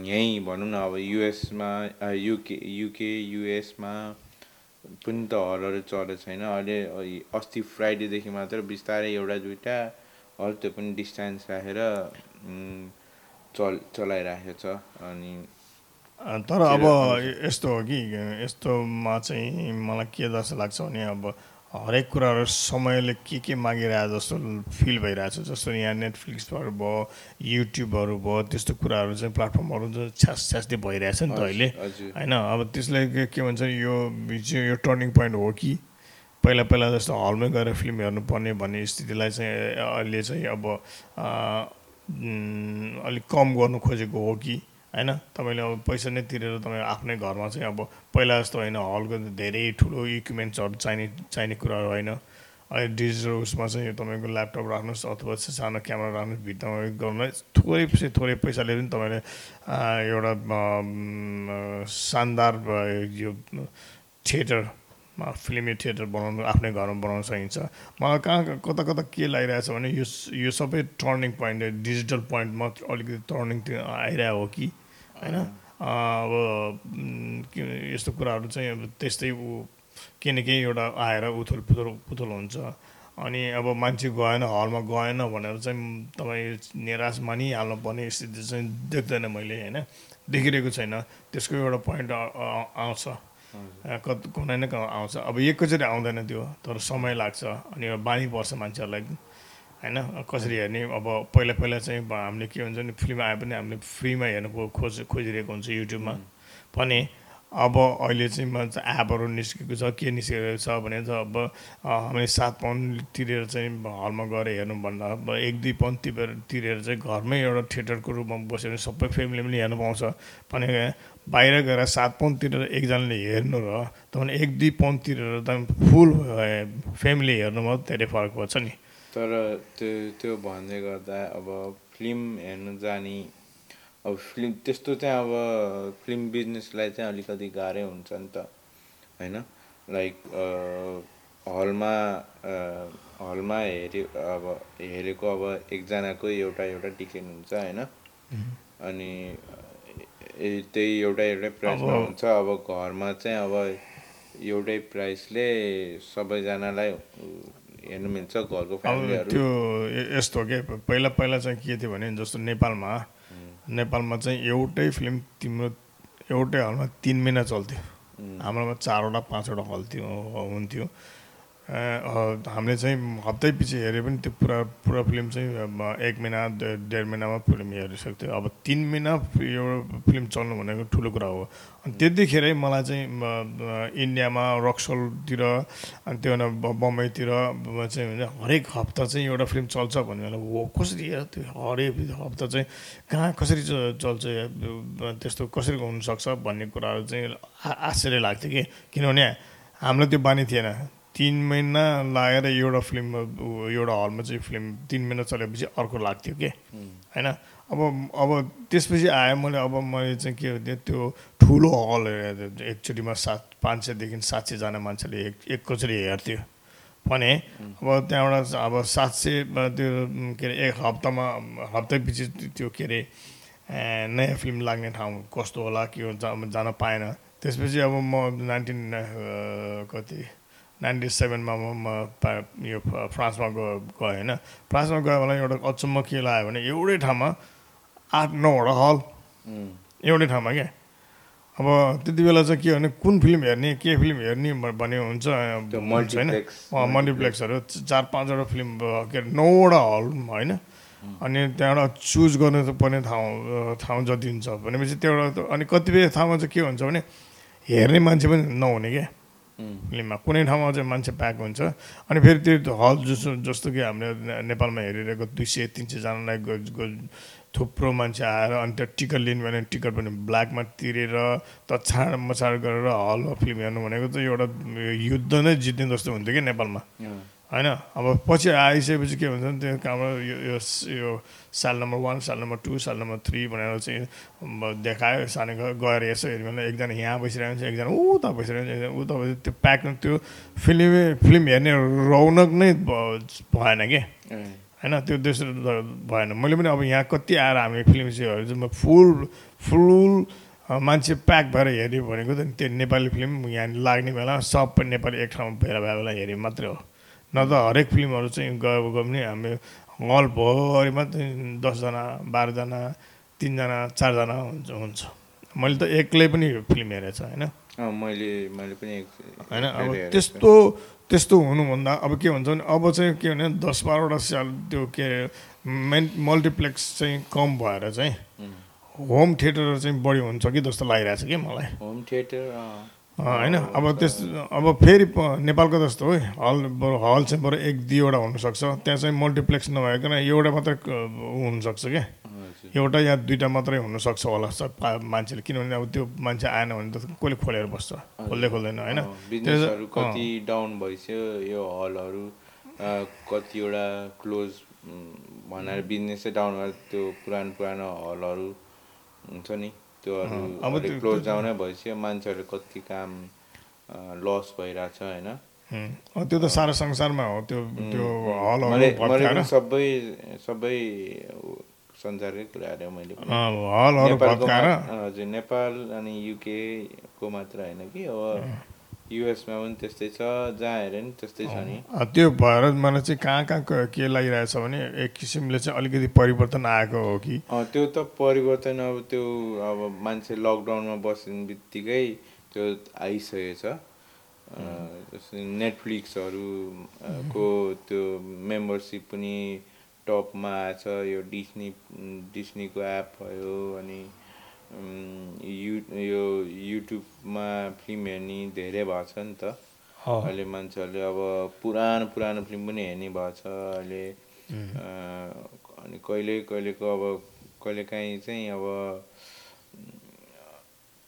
यहीँ भनौँ न अब युएसमा युके युके युएसमा पनि त हलहरू चलेको छैन अहिले अस्ति फ्राइडेदेखि मात्र बिस्तारै एउटा दुइटा हल त्यो पनि डिस्टेन्स राखेर चल चलाइराखेको छ। अनि तर अब। यस्तो हो कि यस्तोमा चाहिँ मलाई के जस्तो लाग्छ भने अब हरेक कुराहरू समयले के के मागिरहेको जस्तो फिल भइरहेछ जस्तो यहाँ नेटफ्लिक्सहरू भयो युट्युबहरू भयो त्यस्तो कुराहरू चाहिँ प्लेटफर्महरू छ्यास छ्यास्दै भइरहेछ नि त अहिले। होइन अब त्यसले के भन्छ यो यो टर्निङ पोइन्ट हो कि? पहिला पहिला जस्तो हलमै गएर फिल्म हेर्नुपर्ने भन्ने स्थितिलाई चाहिँ अहिले चाहिँ अब अलिक कम गर्नु खोजेको हो कि? होइन? तपाईँले अब पैसा नै तिरेर तपाईँ आफ्नै घरमा चाहिँ अब पहिला जस्तो होइन हलको धेरै ठुलो इक्विपमेन्ट्सहरू चाहिने चाहिने कुराहरू होइन। अहिले डिजिटल उसमा चाहिँ तपाईँको ल्यापटप राख्नुहोस् अथवा सानो क्यामेरा राख्नुहोस् भित्तामा गर्नुहोस्। थोरै थोरै पैसाले पनि तपाईँले एउटा शानदार यो थिएटरमा फिल्मी थिएटर बनाउनु आफ्नै घरमा बनाउन सकिन्छ। मलाई कहाँ कहाँ- कता कता के लागिरहेछ भने यो यो सबै टर्निङ पोइन्ट डिजिटल पोइन्टमा अलिकति टर्निङ आइरहेको हो कि होइन? अब यस्तो कुराहरू चाहिँ अब त्यस्तै ऊ केही न केही एउटा आएर उथल पुथल पुथल हुन्छ। अनि अब मान्छे गएन हलमा गएन भनेर चाहिँ तपाईँ निराश मानिहाल्नु पर्ने स्थिति चाहिँ देख्दैन मैले होइन? देखिरहेको छैन। त्यसको एउटा पोइन्ट आउँछ। कत कुनै न आउँछ। अब एकैचोटि आउँदैन त्यो तर समय लाग्छ। अनि अब बानी पर्छ मान्छेहरूलाई। होइन? कसरी हेर्ने? अब पहिला पहिला चाहिँ हामीले के भन्छ नि फिल्म आए पनि हामीले फ्रीमा हेर्नु खो- खोज खोजिरहेको हुन्छ युट्युबमा। पनि अब अहिले चाहिँ एपहरू निस्केको छ के निस्केको छ भने चाहिँ अब हामीले सात पाउन्ड तिरेर चाहिँ हलमा गएर हेर्नुभन्दा अब एक दुई पाउन्ड तिरेर तिरेर चाहिँ घरमै एउटा थिएटरको रूपमा बसेर सबै फ्यामिली पनि हेर्नु पाउँछ। भने बाहिर गएर सात पाउन्ड तिरेर एकजनाले हेर्नु र तपाईँले एक दुई पाउन्ड तिरेर तपाईँ फुल फ्यामिली हेर्नुमा धेरै फरक पर्छ नि। तर त्यो त्यो भन्दै गर्दा अब फिल्म हेर्नु जाने अब फिल्म त्यस्तो चाहिँ अब फिल्म बिजनेसलाई चाहिँ अलिकति गाह्रै हुन्छ नि त होइन? लाइक हलमा हलमा हेऱ्यो अब हेरेको अब एकजनाको एउटा एउटा टिकट हुन्छ होइन? अनि त्यही एउटा एउटै प्राइसमा हुन्छ अब घरमा चाहिँ अब एउटै प्राइसले सबैजनालाई हेर्नु मिल्छ घरको त्यो यस्तो के पहिला पहिला चाहिँ के थियो भने जस्तो नेपालमा नेपालमा चाहिँ एउटै फिल्म तिम्रो एउटै हलमा तिन महिना चल्थ्यो। हाम्रोमा चारवटा पाँचवटा हल थियो हुन्थ्यो। हामीले चाहिँ हप्तै पछि हेऱ्यो भने त्यो पुरा पुरा फिल्म चाहिँ एक महिना डेढ महिनामा फिल्म हेरिसक्थ्यो। अब तिन महिना एउटा फिल्म चल्नु भनेको ठुलो कुरा हो। अनि त्यतिखेरै मलाई चाहिँ इन्डियामा रक्सलतिर अनि त्यो बम्बईतिर चाहिँ हरेक हप्ता चाहिँ एउटा फिल्म चल्छ भन्ने बेला हो कसरी त्यो हरेक हप्ता चाहिँ कहाँ कसरी चल्छ त्यस्तो कसरी हुनसक्छ? भन्ने कुराहरू चाहिँ आश्चर्य लाग्थ्यो कि। किनभने हामीलाई त्यो बानी थिएन। तिन महिना लागेर एउटा फिल्म एउटा हलमा चाहिँ फिल्म तिन महिना चलेपछि अर्को लाग्थ्यो कि? होइन? अब अब त्यसपछि आयो मैले अब मैले चाहिँ के भन्थेँ त्यो ठुलो हल एकचोटिमा सात पाँच सयदेखि सात सयजना मान्छेले एक एकैचोटि हेर्थ्यो। भने अब त्यहाँबाट अब सात सय त्यो के अरे एक हप्तामा हप्तै पछि त्यो के अरे नयाँ फिल्म लाग्ने ठाउँ कस्तो होला के जान पाएन। त्यसपछि अब म नाइन्टिन कति नाइन्टी सेभेनमा म यो फ्रान्समा गयो गएँ होइन। फ्रान्समा गयो मलाई एउटा अचम्म के लाग्यो भने एउटै ठाउँमा आठ नौवटा हल। एउटै ठाउँमा क्या अब त्यति बेला चाहिँ के भने कुन फिल्म हेर्ने के फिल्म हेर्ने भन्ने हुन्छ त्यो होइन। मल्टिप्लेक्सहरू चार पाँचवटा फिल्म के अरे नौवटा हल होइन। अनि त्यहाँबाट चुज गर्नु पर्ने ठाउँ ठाउँ जति हुन्छ भनेपछि त्यहाँबाट त- अनि कतिपय ठाउँमा चाहिँ के हुन्छ भने हेर्ने मान्छे पनि नहुने क्या फिल्ममा कुनै ठाउँमा चाहिँ मान्छे प्याक हुन्छ। अनि फेरि त्यो हल जस्तो जस्तो कि हामीले नेपालमा हेरिरहेको दुई सय तिन सयजनालाई थुप्रो मान्छे आएर अनि त्यो टिकट लिनु भने टिकट पनि ब्ल्याकमा तिरेर तछाड मछाड गरेर हलमा फिल्म हेर्नु भनेको चाहिँ एउटा युद्ध नै जित्ने जस्तो हुन्थ्यो कि नेपालमा। होइन अब पछि आइसकेपछि के हुन्छ भने त्यो कहाँबाट यो यो यो साल नम्बर वान साल नम्बर टू साल नम्बर थ्री भनेर चाहिँ देखायो सानो गएर यसो हेऱ्यो भने एकजना यहाँ बसिरहेको हुन्छ एकजना उता बसिरहेको हुन्छ एकजना उता बसि त्यो प्याक त्यो फिल्म फिल्म हेर्ने रौनक नै भएन कि होइन त्यो दोस्रो भएन। मैले पनि अब यहाँ कति आएर हामीले फिल्म चाहिँ म फुल फुल मान्छे प्याक भएर हेऱ्यो भनेको त त्यो नेपाली फिल्म यहाँ लाग्ने बेला सबै नेपाली एक ठाउँमा भेला भए बेला हेऱ्यो मात्रै हो। न त हरेक फिल्महरू चाहिँ गयो गयो भने हामी। हलभरिमा चाहिँ दसजना बाह्रजना तिनजना चारजना हुन्छ हुन्छ। मैले त एक्लै पनि फिल्म हेरेको छु होइन? अँ, मैले मैले पनि एक- होइन अब। त्यस्तो त्यस्तो हुनुभन्दा अब के भन्छ भने अब चाहिँ के भने दस बाह्रवटा साल त्यो के मेन मल्टिप्लेक्स चाहिँ कम भएर चाहिँ होम थिएटरहरू चाहिँ बढी हुन्छ कि जस्तो लागिरहेछ कि मलाई? होम थिएटर होइन अब त्यस अब फेरि नेपालको जस्तो हो हल बरु हल चाहिँ बरु एक दुईवटा हुनसक्छ। त्यहाँ चाहिँ मल्टिप्लेक्स नभइकन एउटा मात्रै हुनसक्छ क्या। एउटा या दुइटा मात्रै हुनसक्छ होला सब मान्छेले। किनभने अब त्यो मान्छे आएन भने त कसले खोलेर बस्छ? खोल्दै खोल्दैन होइन? कति डाउन भइसक्यो यो हलहरू कतिवटा क्लोज भनेर बिजनेसै डाउन भएर त्यो पुरानो पुरानो हलहरू हुन्छ नि? त्योहरू क्लोज डाउनै भइसक्यो मान्छेहरू कति काम लस भइरहेछ होइन? त्यो त सारा संसारमा हो त्यो त्यो हलहरू सबै सबै संसारकै कुराहरू मैले हलहरू हजुर नेपाल अनि युके को मात्र होइन कि अब युएसमा पनि त्यस्तै छ जहाँ हेऱ्यो नि त्यस्तै छ नि। त्यो भएर मलाई चाहिँ कहाँ कहाँ क- लागिरहेछ भने एक किसिमले चाहिँ अलिकति परिवर्तन आएको हो कि? त्यो त परिवर्तन अब त्यो अब मान्छे लकडाउनमा बस्ने बित्तिकै त्यो आइसकेको छ। अँ, जस्तै नेटफ्लिक्सहरू अँ, को त्यो मेम्बरसिप पनि टपमा आएछ यो डिस्नी डिस्नीको एप भयो अनि यु यो युट्युबमा फिल्म हेर्ने धेरै भएको छ नि त। अहिले मान्छेहरूले अब पुरानो पुरानो फिल्म पनि हेर्ने भएको छ अहिले। अनि कहिले कहिलेको अब कहिलेकाहीँ चाहिँ अब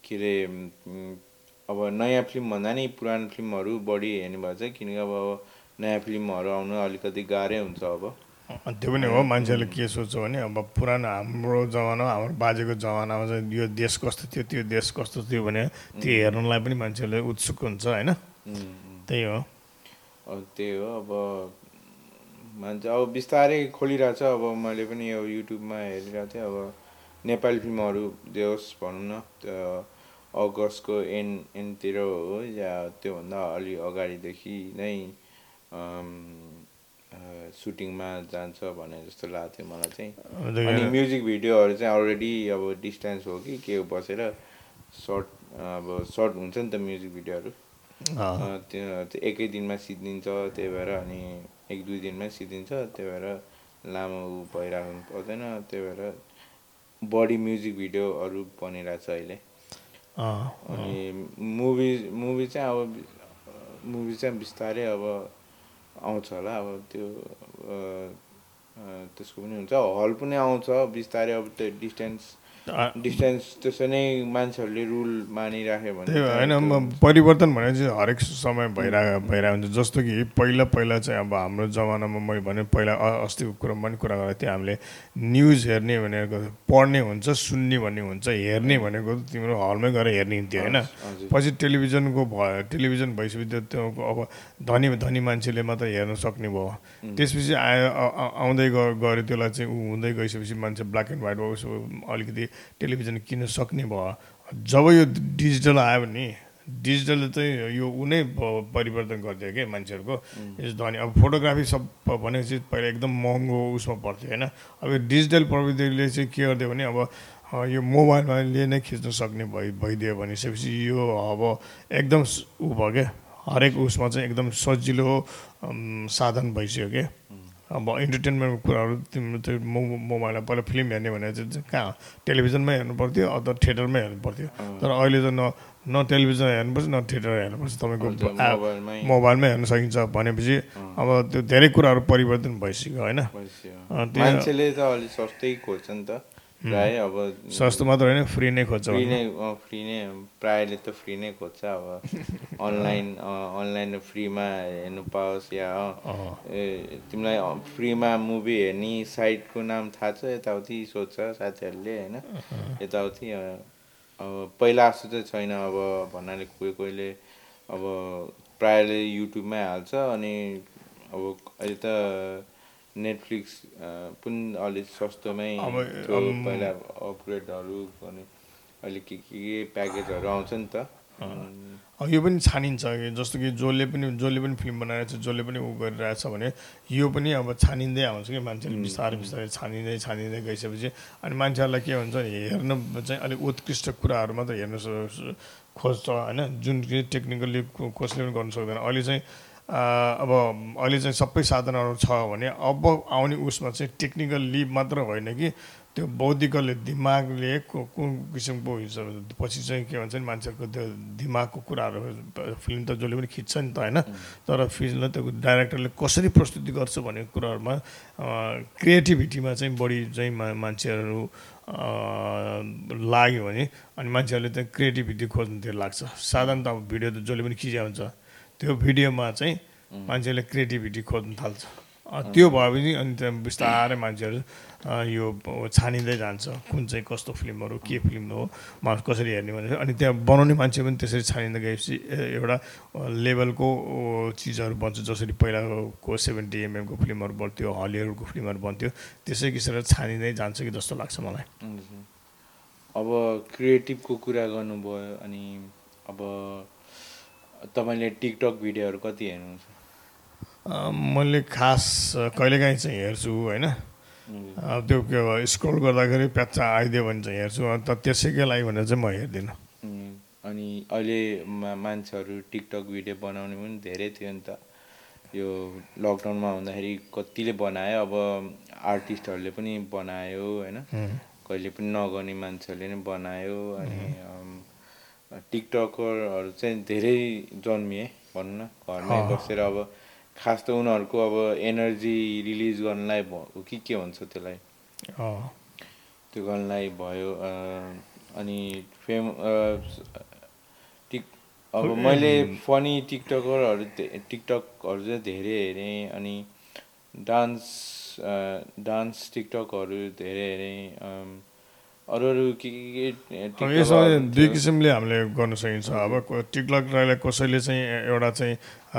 के अरे अब नयाँ फिल्म भन्दा नि पुरानो फिल्महरू बढी हेर्ने भएको छ किनकि अब नयाँ फिल्महरू आउनु अलिकति गाह्रै हुन्छ अब। त्यो पनि हो मान्छेले के सोच्छ भने अब पुरानो हाम्रो जमाना हाम्रो बाजेको जमानामा चाहिँ यो देश कस्तो थियो त्यो देश कस्तो थियो भने त्यो हेर्नलाई पनि मान्छेले उत्सुक हुन्छ होइन? त्यही हो। अब त्यही हो अब मान्छे अब बिस्तारै खोलिरहेछ अब मैले पनि अब युट्युबमा हेरिरहेको थिएँ अब नेपाली फिल्महरू होस् भनौँ न त्यो अगस्तको एन्ड एन्डतिर हो या त्योभन्दा अलि अगाडिदेखि नै सुटिङमा जान्छ भने जस्तो लाग्थ्यो मलाई चाहिँ। अनि म्युजिक भिडियोहरू चाहिँ अलरेडी अब डिस्टेन्स हो कि के बसेर सर्ट अब सर्ट हुन्छ नि त म्युजिक भिडियोहरू त्यो एकै दिनमा सिद्धिन्छ त्यही भएर अनि एक दुई दिनमै सिद्धिन्छ त्यही भएर लामो उ भइरहनु पर्दैन त्यही भएर बढी म्युजिक भिडियोहरू बनिरहेछ अहिले। अँ, अनि मुभी मुभी चाहिँ अब मुभी चाहिँ बिस्तारै अब आउँछ होला अब त्यो त्यसको पनि हुन्छ। हल पनि आउँछ बिस्तारै अब त्यो डिस्टेन्स डिस्टेन्स त्यसो नै मान्छेहरूले रुल मानिराख्यो भने त्यही होइन परिवर्तन भने चाहिँ हरेक समय भइरहेको भइरहेको हुन्छ। जस्तो कि पहिला पहिला चाहिँ अब हाम्रो जमानामा मैले भने पहिला अस्तिको कुरो पनि कुरा गरेको थिएँ हामीले न्युज हेर्ने भनेको पढ्ने हुन्छ सुन्ने भन्ने हुन्छ हेर्ने भनेको तिम्रो हलमै गएर हेर्ने हुन्थ्यो होइन? पछि टेलिभिजनको भयो टेलिभिजन भइसकेपछि त्यो अब धनी धनी मान्छेले मात्र हेर्न सक्ने भयो। त्यसपछि आयो आउँदै गयो त्यसलाई चाहिँ ऊ हुँदै गइसकेपछि मान्छे ब्ल्याक एन्ड व्हाइट उसो अलिकति टेलिभिजन किन्न सक्ने भयो? जब यो डिजिटल आयो भने डिजिटलले चाहिँ यो ऊ नै परिवर्तन गरिदियो क्या मान्छेहरूको? यस धनी। अब फोटोग्राफी सब भनेपछि पहिला एकदम महँगो उसमा पर्थ्यो होइन? अब यो डिजिटल प्रविधिले चाहिँ के गरिदियो भने अब यो मोबाइलले नै खिच्न सक्ने भइ भइदियो भनेपछि यो अब एकदम ऊ भयो क्या हरेक उसमा चाहिँ एकदम सजिलो साधन भइसक्यो क्या अब इन्टरटेनमेन्टको कुराहरू तिम्रो त्यो मोबाइलमा पहिला फिल्म हेर्ने भने चाहिँ कहाँ? टेलिभिजनमै हेर्नु पर्थ्यो अथवा थिएटरमै हेर्नु पर्थ्यो। तर अहिले त न न टेलिभिजन हेर्नुपर्छ न थिएटर हेर्नुपर्छ तपाईँको मोबाइलमै। हेर्न सकिन्छ भनेपछि अब त्यो धेरै कुराहरू परिवर्तन भइसक्यो होइन? मान्छेले त अलिक सस्तै खोज्छ नि त। प्राय अब सस्तो मात्र होइन फ्री नै खोज्छ फ्री। नै फ्री नै प्रायले त फ्री नै खोज्छ अब। [LAUGHS] अनलाइन अनलाइन फ्रीमा हेर्नु पाओस् या तिमीलाई फ्रीमा मुभी हेर्ने साइटको नाम थाहा छ यताउति सोध्छ साथीहरूले होइन? यताउति अब पहिला जस्तो चाहिँ छैन अब भन्नाले कोही कोहीले अब प्रायले युट्युबमै हाल्छ अनि अब अहिले त नेटफ्लिक्स पनि अलिक सस्तोमै पहिला अपग्रेडहरू गर्ने अहिले के के के प्याकेजहरू आउँछ नि त। यो पनि छानिन्छ कि? जस्तो कि जसले पनि जसले पनि फिल्म बनाइरहेको छ जसले पनि ऊ गरिरहेछ भने यो पनि अब छानिँदै आउँछ कि मान्छेले बिस्तारै बिस्तारै छानिँदै छानिँदै गइसकेपछि अनि मान्छेहरूलाई के हुन्छ हेर्न चाहिँ अलिक उत्कृष्ट कुराहरू मात्र हेर्न खोज्छ होइन? जुन टेक्निकल्ली को- कसले पनि गर्नु सक्दैन। अहिले चाहिँ अब अहिले चाहिँ सबै साधनहरू छ भने अब आउने उसमा चाहिँ टेक्निकल्ली मात्र होइन कि त्यो बौद्धिकले दिमागले कुन किसिमको पछि चाहिँ के भन्छ नि मान्छेहरूको त्यो दिमागको कुराहरू फिल्म त जसले पनि खिच्छ नि त होइन। तर फिल्मलाई त्यो डाइरेक्टरले कसरी प्रस्तुति गर्छ भन्ने कुराहरूमा क्रिएटिभिटीमा चाहिँ बढी चाहिँ मान्छेहरू लाग्यो भने अनि मान्छेहरूले चाहिँ क्रिएटिभिटी खोज्नुतिर लाग्छ। साधारण त अब भिडियो त जसले पनि खिच्या हुन्छ। त्यो भिडियोमा चाहिँ मान्छेले क्रिएटिभिटी खोज्नु थाल्छ। त्यो भयो भने अनि त्यहाँ बिस्तारै मान्छेहरू यो छानिँदै जान्छ कुन चाहिँ कस्तो फिल्महरू के फिल्म हो मा कसरी हेर्ने भने अनि त्यहाँ बनाउने मान्छे पनि त्यसरी छानिँदै गएपछि एउटा लेभलको चिजहरू बन्छ जसरी पहिलाको सेभेन्टी एमएमको फिल्महरू बन्थ्यो हलिउडको फिल्महरू बन्थ्यो त्यसै किसिमले छानिँदै जान्छ कि जस्तो लाग्छ मलाई। अब क्रिएटिभको कुरा गर्नुभयो अनि अब तपाईँले टिकटक भिडियोहरू कति हेर्नुहुन्छ? मैले खास कहिलेकाहीँ चाहिँ हेर्छु होइन? त्यो के भयो स्क्रोल गर्दाखेरि प्याच्चा आइदियो भने चाहिँ हेर्छु अन्त त्यसैकै लागि भनेर चाहिँ म हेर्दिनँ। अनि अहिले मान्छेहरू टिकटक भिडियो बनाउने पनि धेरै थियो नि त। यो लकडाउनमा हुँदाखेरि कतिले बनायो अब आर्टिस्टहरूले पनि बनायो होइन. कहिले पनि नगर्ने मान्छेहरूले नै बनायो अनि टिकटकरहरू चाहिँ धेरै जन्मिए भनौँ न घरमै। बसेर अब खास त उनीहरूको अब एनर्जी रिलिज गर्नलाई भ- कि के भन्छ त्यसलाई? त्यो गर्नलाई भयो अनि फेम टिक अब मैले फनी टिकटकरहरू टिकटकहरू चाहिँ धेरै हेरेँ अनि डान्स डान्स टिकटकहरू धेरै हेरेँ अरू अरू के के यसमा दुई। किसिमले हामीले गर्न सकिन्छ। अब टिकटकलाई कसैले चाहिँ एउटा चाहिँ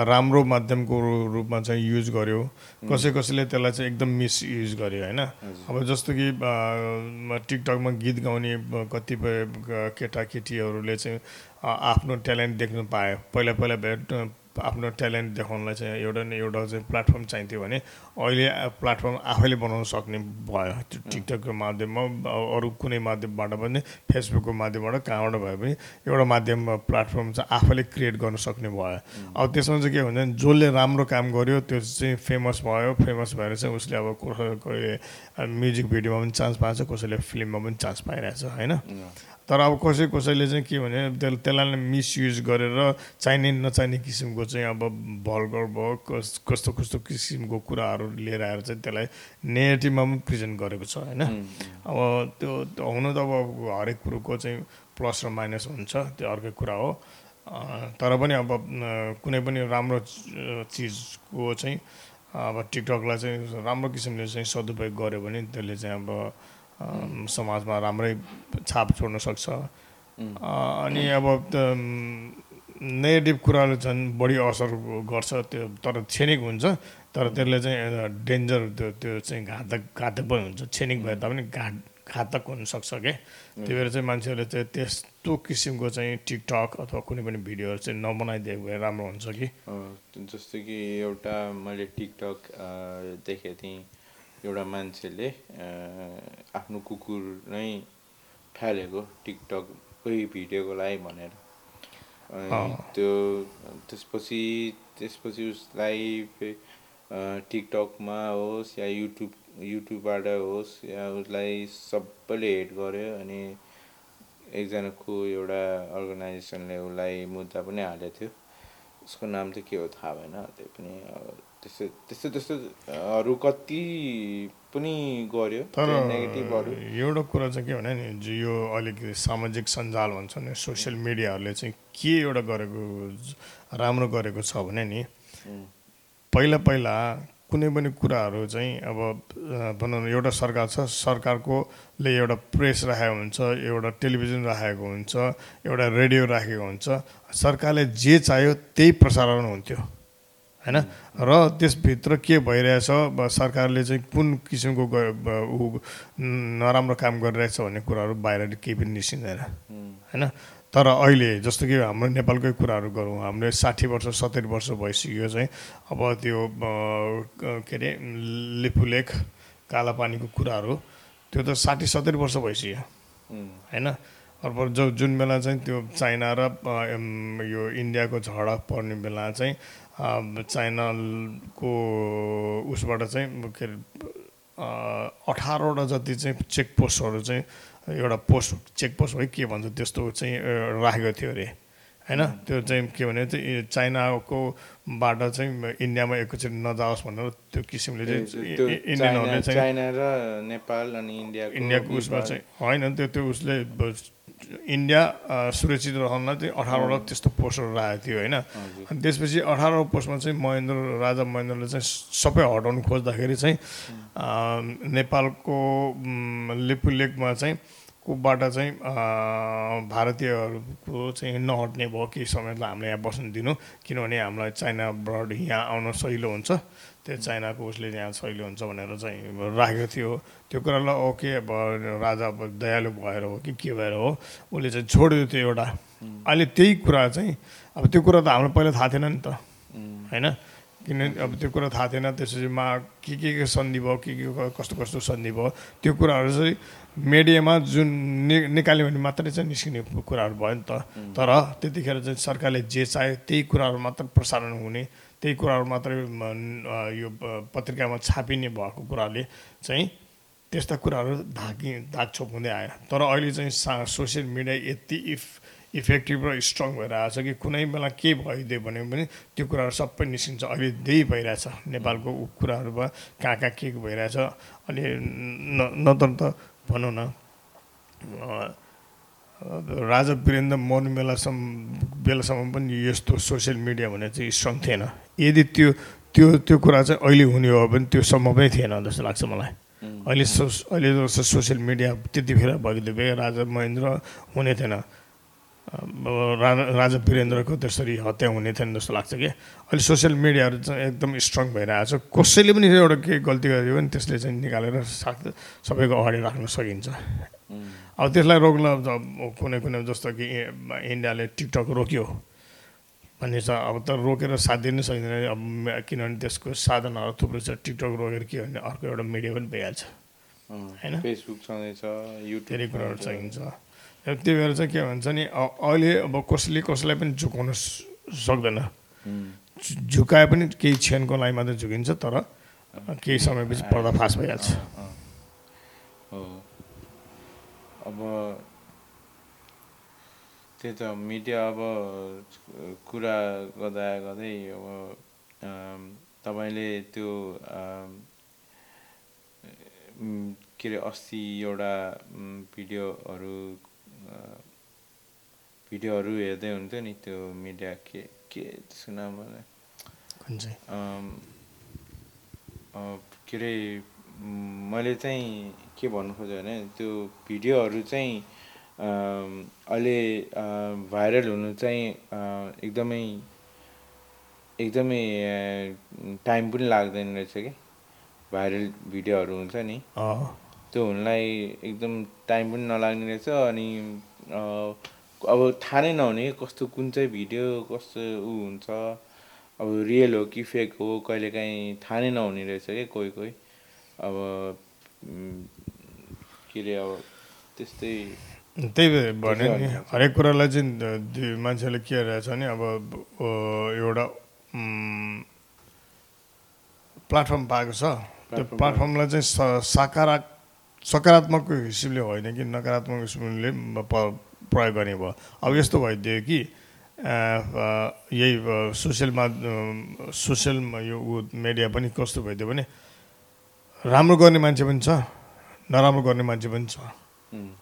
राम्रो माध्यमको रूपमा चाहिँ युज गर्यो। कसै कसैले त्यसलाई चाहिँ एकदम मिसयुज गर्यो होइन? अब जस्तो कि टिकटकमा गीत गाउने कतिपय केटाकेटीहरूले चाहिँ आफ्नो ट्यालेन्ट देख्न पायो। पहिला पहिला भेट आफ्नो ट्यालेन्ट देखाउनलाई चाहिँ एउटा न एउटा चाहिँ प्लेटफर्म चाहिन्थ्यो भने अहिले प्लेटफर्म आफैले बनाउन सक्ने भयो। त्यो टिकटकको माध्यममा अरू कुनै माध्यमबाट पनि फेसबुकको माध्यमबाट कहाँबाट भए पनि एउटा माध्यममा प्लेटफर्म चाहिँ आफैले क्रिएट गर्न सक्ने भयो। अब त्यसमा चाहिँ के हुन्छ भने जसले राम्रो काम गर्यो त्यो चाहिँ फेमस भयो। फेमस भएर चाहिँ उसले अब कसैले म्युजिक भिडियोमा पनि चान्स पाएको छ कसैले फिल्ममा पनि चान्स पाइरहेछ होइन? तर अब कसै कसैले चाहिँ के भने त्यस त्यसलाई मिसयुज गरेर चाहिने नचाहिने किसिमको चाहिँ अब भल्गर भयो कस कस्तो कस्तो किसिमको कुराहरू लिएर आएर चाहिँ त्यसलाई नेगेटिभमा पनि प्रेजेन्ट गरेको छ होइन? अब त्यो हुनु त अब हरेक कुरोको चाहिँ प्लस र माइनस हुन्छ त्यो अर्कै कुरा हो। तर पनि अब कुनै पनि राम्रो चिजको चाहिँ अब टिकटकलाई चाहिँ राम्रो किसिमले चाहिँ सदुपयोग गर्यो भने त्यसले चाहिँ अब समाजमा राम्रै छाप छोड्न सक्छ। अनि अब नेगेटिभ कुराले झन् बढी असर गर्छ त्यो तर क्षणिक हुन्छ। तर त्यसले चाहिँ डेन्जर त्यो त्यो चाहिँ घातक घातक पनि हुन्छ। क्षणिक भए तापनि घात घातक हुनसक्छ क्या त्यही भएर चाहिँ मान्छेहरूले चाहिँ त्यस्तो किसिमको चाहिँ टिकटक अथवा कुनै पनि भिडियोहरू चाहिँ नबनाइदिएको भए राम्रो हुन्छ कि? जस्तो कि एउटा मैले टिकटक देखेको थिएँ। एउटा मान्छेले आफ्नो कुकुर नै फालेको टिकटककै भिडियोको लागि भनेर। त्यो त्यसपछि त्यसपछि उसलाई टिकटकमा होस् या युट्युब युट्युबबाट होस् या उसलाई सबैले हेट गर्यो अनि एकजनाको एउटा अर्गनाइजेसनले उसलाई मुद्दा पनि हालेको थियो उसको नाम चाहिँ के हो थाहा भएन त्यो पनि त्यस्तो त्यस्तो त्यस्तो अरू कति पनि गर्यो तर नेगेटिभहरू एउटा कुरा चाहिँ के भने नि जो यो अलिकति सामाजिक सञ्जाल भन्छ नि सोसियल मिडियाहरूले चाहिँ के एउटा गरेको राम्रो गरेको छ भने नि पहिला पहिला कुनै पनि कुराहरू चाहिँ अब भनौँ न एउटा सरकार छ सरकारकोले एउटा प्रेस राखेको हुन्छ एउटा टेलिभिजन राखेको हुन्छ एउटा रेडियो राखेको हुन्छ सरकारले जे चाह्यो त्यही प्रसारण हुन्थ्यो। होइन? र त्यसभित्र के भइरहेछ? सरकारले चाहिँ कुन किसिमको ऊ नराम्रो काम गरिरहेछ भन्ने कुराहरू बाहिर केही पनि निस्किँदैन होइन? तर अहिले जस्तो कि हाम्रो नेपालकै कुराहरू गरौँ हामीले साठी वर्ष सत्तरी वर्ष भइसक्यो चाहिँ अब त्यो क- अरे लिपुलेख कालापानीको कुराहरू त्यो त साठी सत्तरी वर्ष भइसक्यो होइन? अर्को जो जुन बेला चाहिँ त्यो चाइना र यो इन्डियाको झडप पर्ने बेला चाहिँ चाइनाको उसबाट चाहिँ के अरे अठारवटा जति चाहिँ चेक पोस्टहरू चाहिँ एउटा पोस्ट चेक पोस्ट है के भन्छ त्यस्तो चाहिँ राखेको थियो अरे होइन? त्यो चाहिँ के भने चाहिँ चाइनाको बाट चाहिँ इन्डियामा एकैचोटि नजाओस् भनेर त्यो किसिमले चाहिँ इन्डियनहरूले चाइना चाहिँ चाइना र नेपाल अनि इन्डियाको इन्डियाको उसमा चाहिँ होइन? त्यो त्यो उसले इन्डिया सुरक्षित रहनलाई चाहिँ अठारवटा त्यस्तो पोस्टहरू राखेको थियो होइन। अनि त्यसपछि अठारवटा पोस्टमा चाहिँ महेन्द्र राजा महेन्द्रले चाहिँ सबै हटाउनु खोज्दाखेरि चाहिँ नेपालको म, लिपुलेकमा चाहिँ कोबाट चाहिँ भारतीयहरूको चाहिँ नहट्ने भयो केही समयलाई हामीले यहाँ बस्नु दिनु किनभने हामीलाई चाइनाबाट यहाँ आउन सहिलो हुन्छ। त्यो चाइनाको उसले यहाँ सहिलो हुन्छ भनेर चाहिँ राखेको थियो। त्यो कुरालाई ओके अब राजा दयालु भएर हो कि के भएर हो उसले चाहिँ छोडिदियो त्यो एउटा। अहिले त्यही कुरा चाहिँ अब त्यो कुरा त हामीलाई पहिला थाहा थिएन नि त। होइन? किन अब त्यो कुरा थाहा थिएन त्यसपछि मा के के के सन्धि भयो के के कस्तो कस्तो सन्धि भयो त्यो कुराहरू चाहिँ मिडियामा जुन नि निकाल्यो भने मात्रै चाहिँ निस्किने कुराहरू भयो नि त। तर त्यतिखेर चाहिँ सरकारले जे चाह्यो त्यही कुराहरू मात्र प्रसारण हुने त्यही कुराहरू मात्रै यो पत्रिकामा छापिने भएको कुराले चाहिँ त्यस्ता कुराहरू धाकी धाकछोप हुँदै आयो तर अहिले चाहिँ सा सोसियल मिडिया यति इफ इफेक्टिभ र स्ट्रङ भएर आएको छ कि कुनै बेला के भइदियो भने पनि त्यो कुराहरू सबै निस्किन्छ। अहिले त्यही भइरहेछ नेपालको कुराहरू भयो कहाँ कहाँ के भइरहेछ। अनि न नत्र त भनौँ न राजा वीरेन्द्र मर्ने बेलासम्म बेलासम्म पनि यस्तो सोसियल मिडिया भने चाहिँ स्ट्रङ थिएन। यदि त्यो त्यो त्यो कुरा चाहिँ अहिले हुने हो भने त्यो सम्भवै थिएन जस्तो लाग्छ मलाई। अहिले सो अहिले जस्तो सोसियल मिडिया त्यतिखेर भइदियो भए राजा महेन्द्र हुने थिएन। राजा राजा वीरेन्द्रको त्यसरी हत्या हुने थिएन जस्तो लाग्छ कि? अहिले सोसियल मिडियाहरू चाहिँ एकदम स्ट्रङ भइरहेको छ। कसैले पनि एउटा केही गल्ती गरिदियो भने त्यसले चाहिँ निकालेर साथ सबैको अगाडि राख्न सकिन्छ। अब त्यसलाई रोक्न कुनै कुनै जस्तो कि इन्डियाले टिकटक रोक्यो। भन्ने छ अब त रोकेर साथ दिन सकिँदैन अब किनभने त्यसको साधनहरू थुप्रै छ टिकटक रोकेर के भने अर्को एउटा मिडिया पनि भइहाल्छ। होइन? फेसबुक छँदैछ युट्युब धेरै कुराहरू र त्यही भएर चाहिँ के भन्छ नि अहिले अब कसैले कसैलाई पनि झुकाउन सक्दैन। झुकाए पनि केही क्षणको लागि मात्रै झुकिन्छ तर केही समयपछि पर्दाफास भइहाल्छ। अब त्यही त मिडिया अब कुरा गर्दा गर्दै अब तपाईँले त्यो के अरे अस्ति एउटा भिडियोहरू भिडियोहरू हेर्दै हुन्थ्यो नि त्यो मिडिया के के त्यसको नाम के अरे मैले चाहिँ के भन्नु खोजेँ भने त्यो भिडियोहरू चाहिँ अहिले भाइरल हुनु चाहिँ एकदमै एकदमै टाइम पनि लाग्दैन रहेछ कि? भाइरल भिडियोहरू हुन्छ नि। त्यो हुनलाई एकदम टाइम पनि नलाग्ने रहेछ अनि अब थाहा नै नहुने कस्तो कुन चाहिँ भिडियो कस्तो ऊ हुन्छ? अब रियल हो कि फेक हो कहिलेकाहीँ थाहा नै नहुने रहेछ कि? कोही कोही। अब के अरे अब त्यस्तै त्यही भएर भने नि। हरेक कुरालाई चाहिँ मान्छेले के रहेछ भने अब एउटा प्लेटफर्म पाएको छ। त्यो प्लेटफर्म प्लेटफर्मलाई चाहिँ सकारा सकारात्मक हिसाबले होइन कि नकारात्मक हिसाबले प्रयोग गर्ने भयो। अब यस्तो भइदियो कि यही सोसियल माध्यम सोसियल यो मिडिया पनि कस्तो भइदियो भने राम्रो गर्ने मान्छे पनि छ नराम्रो गर्ने मान्छे पनि छ।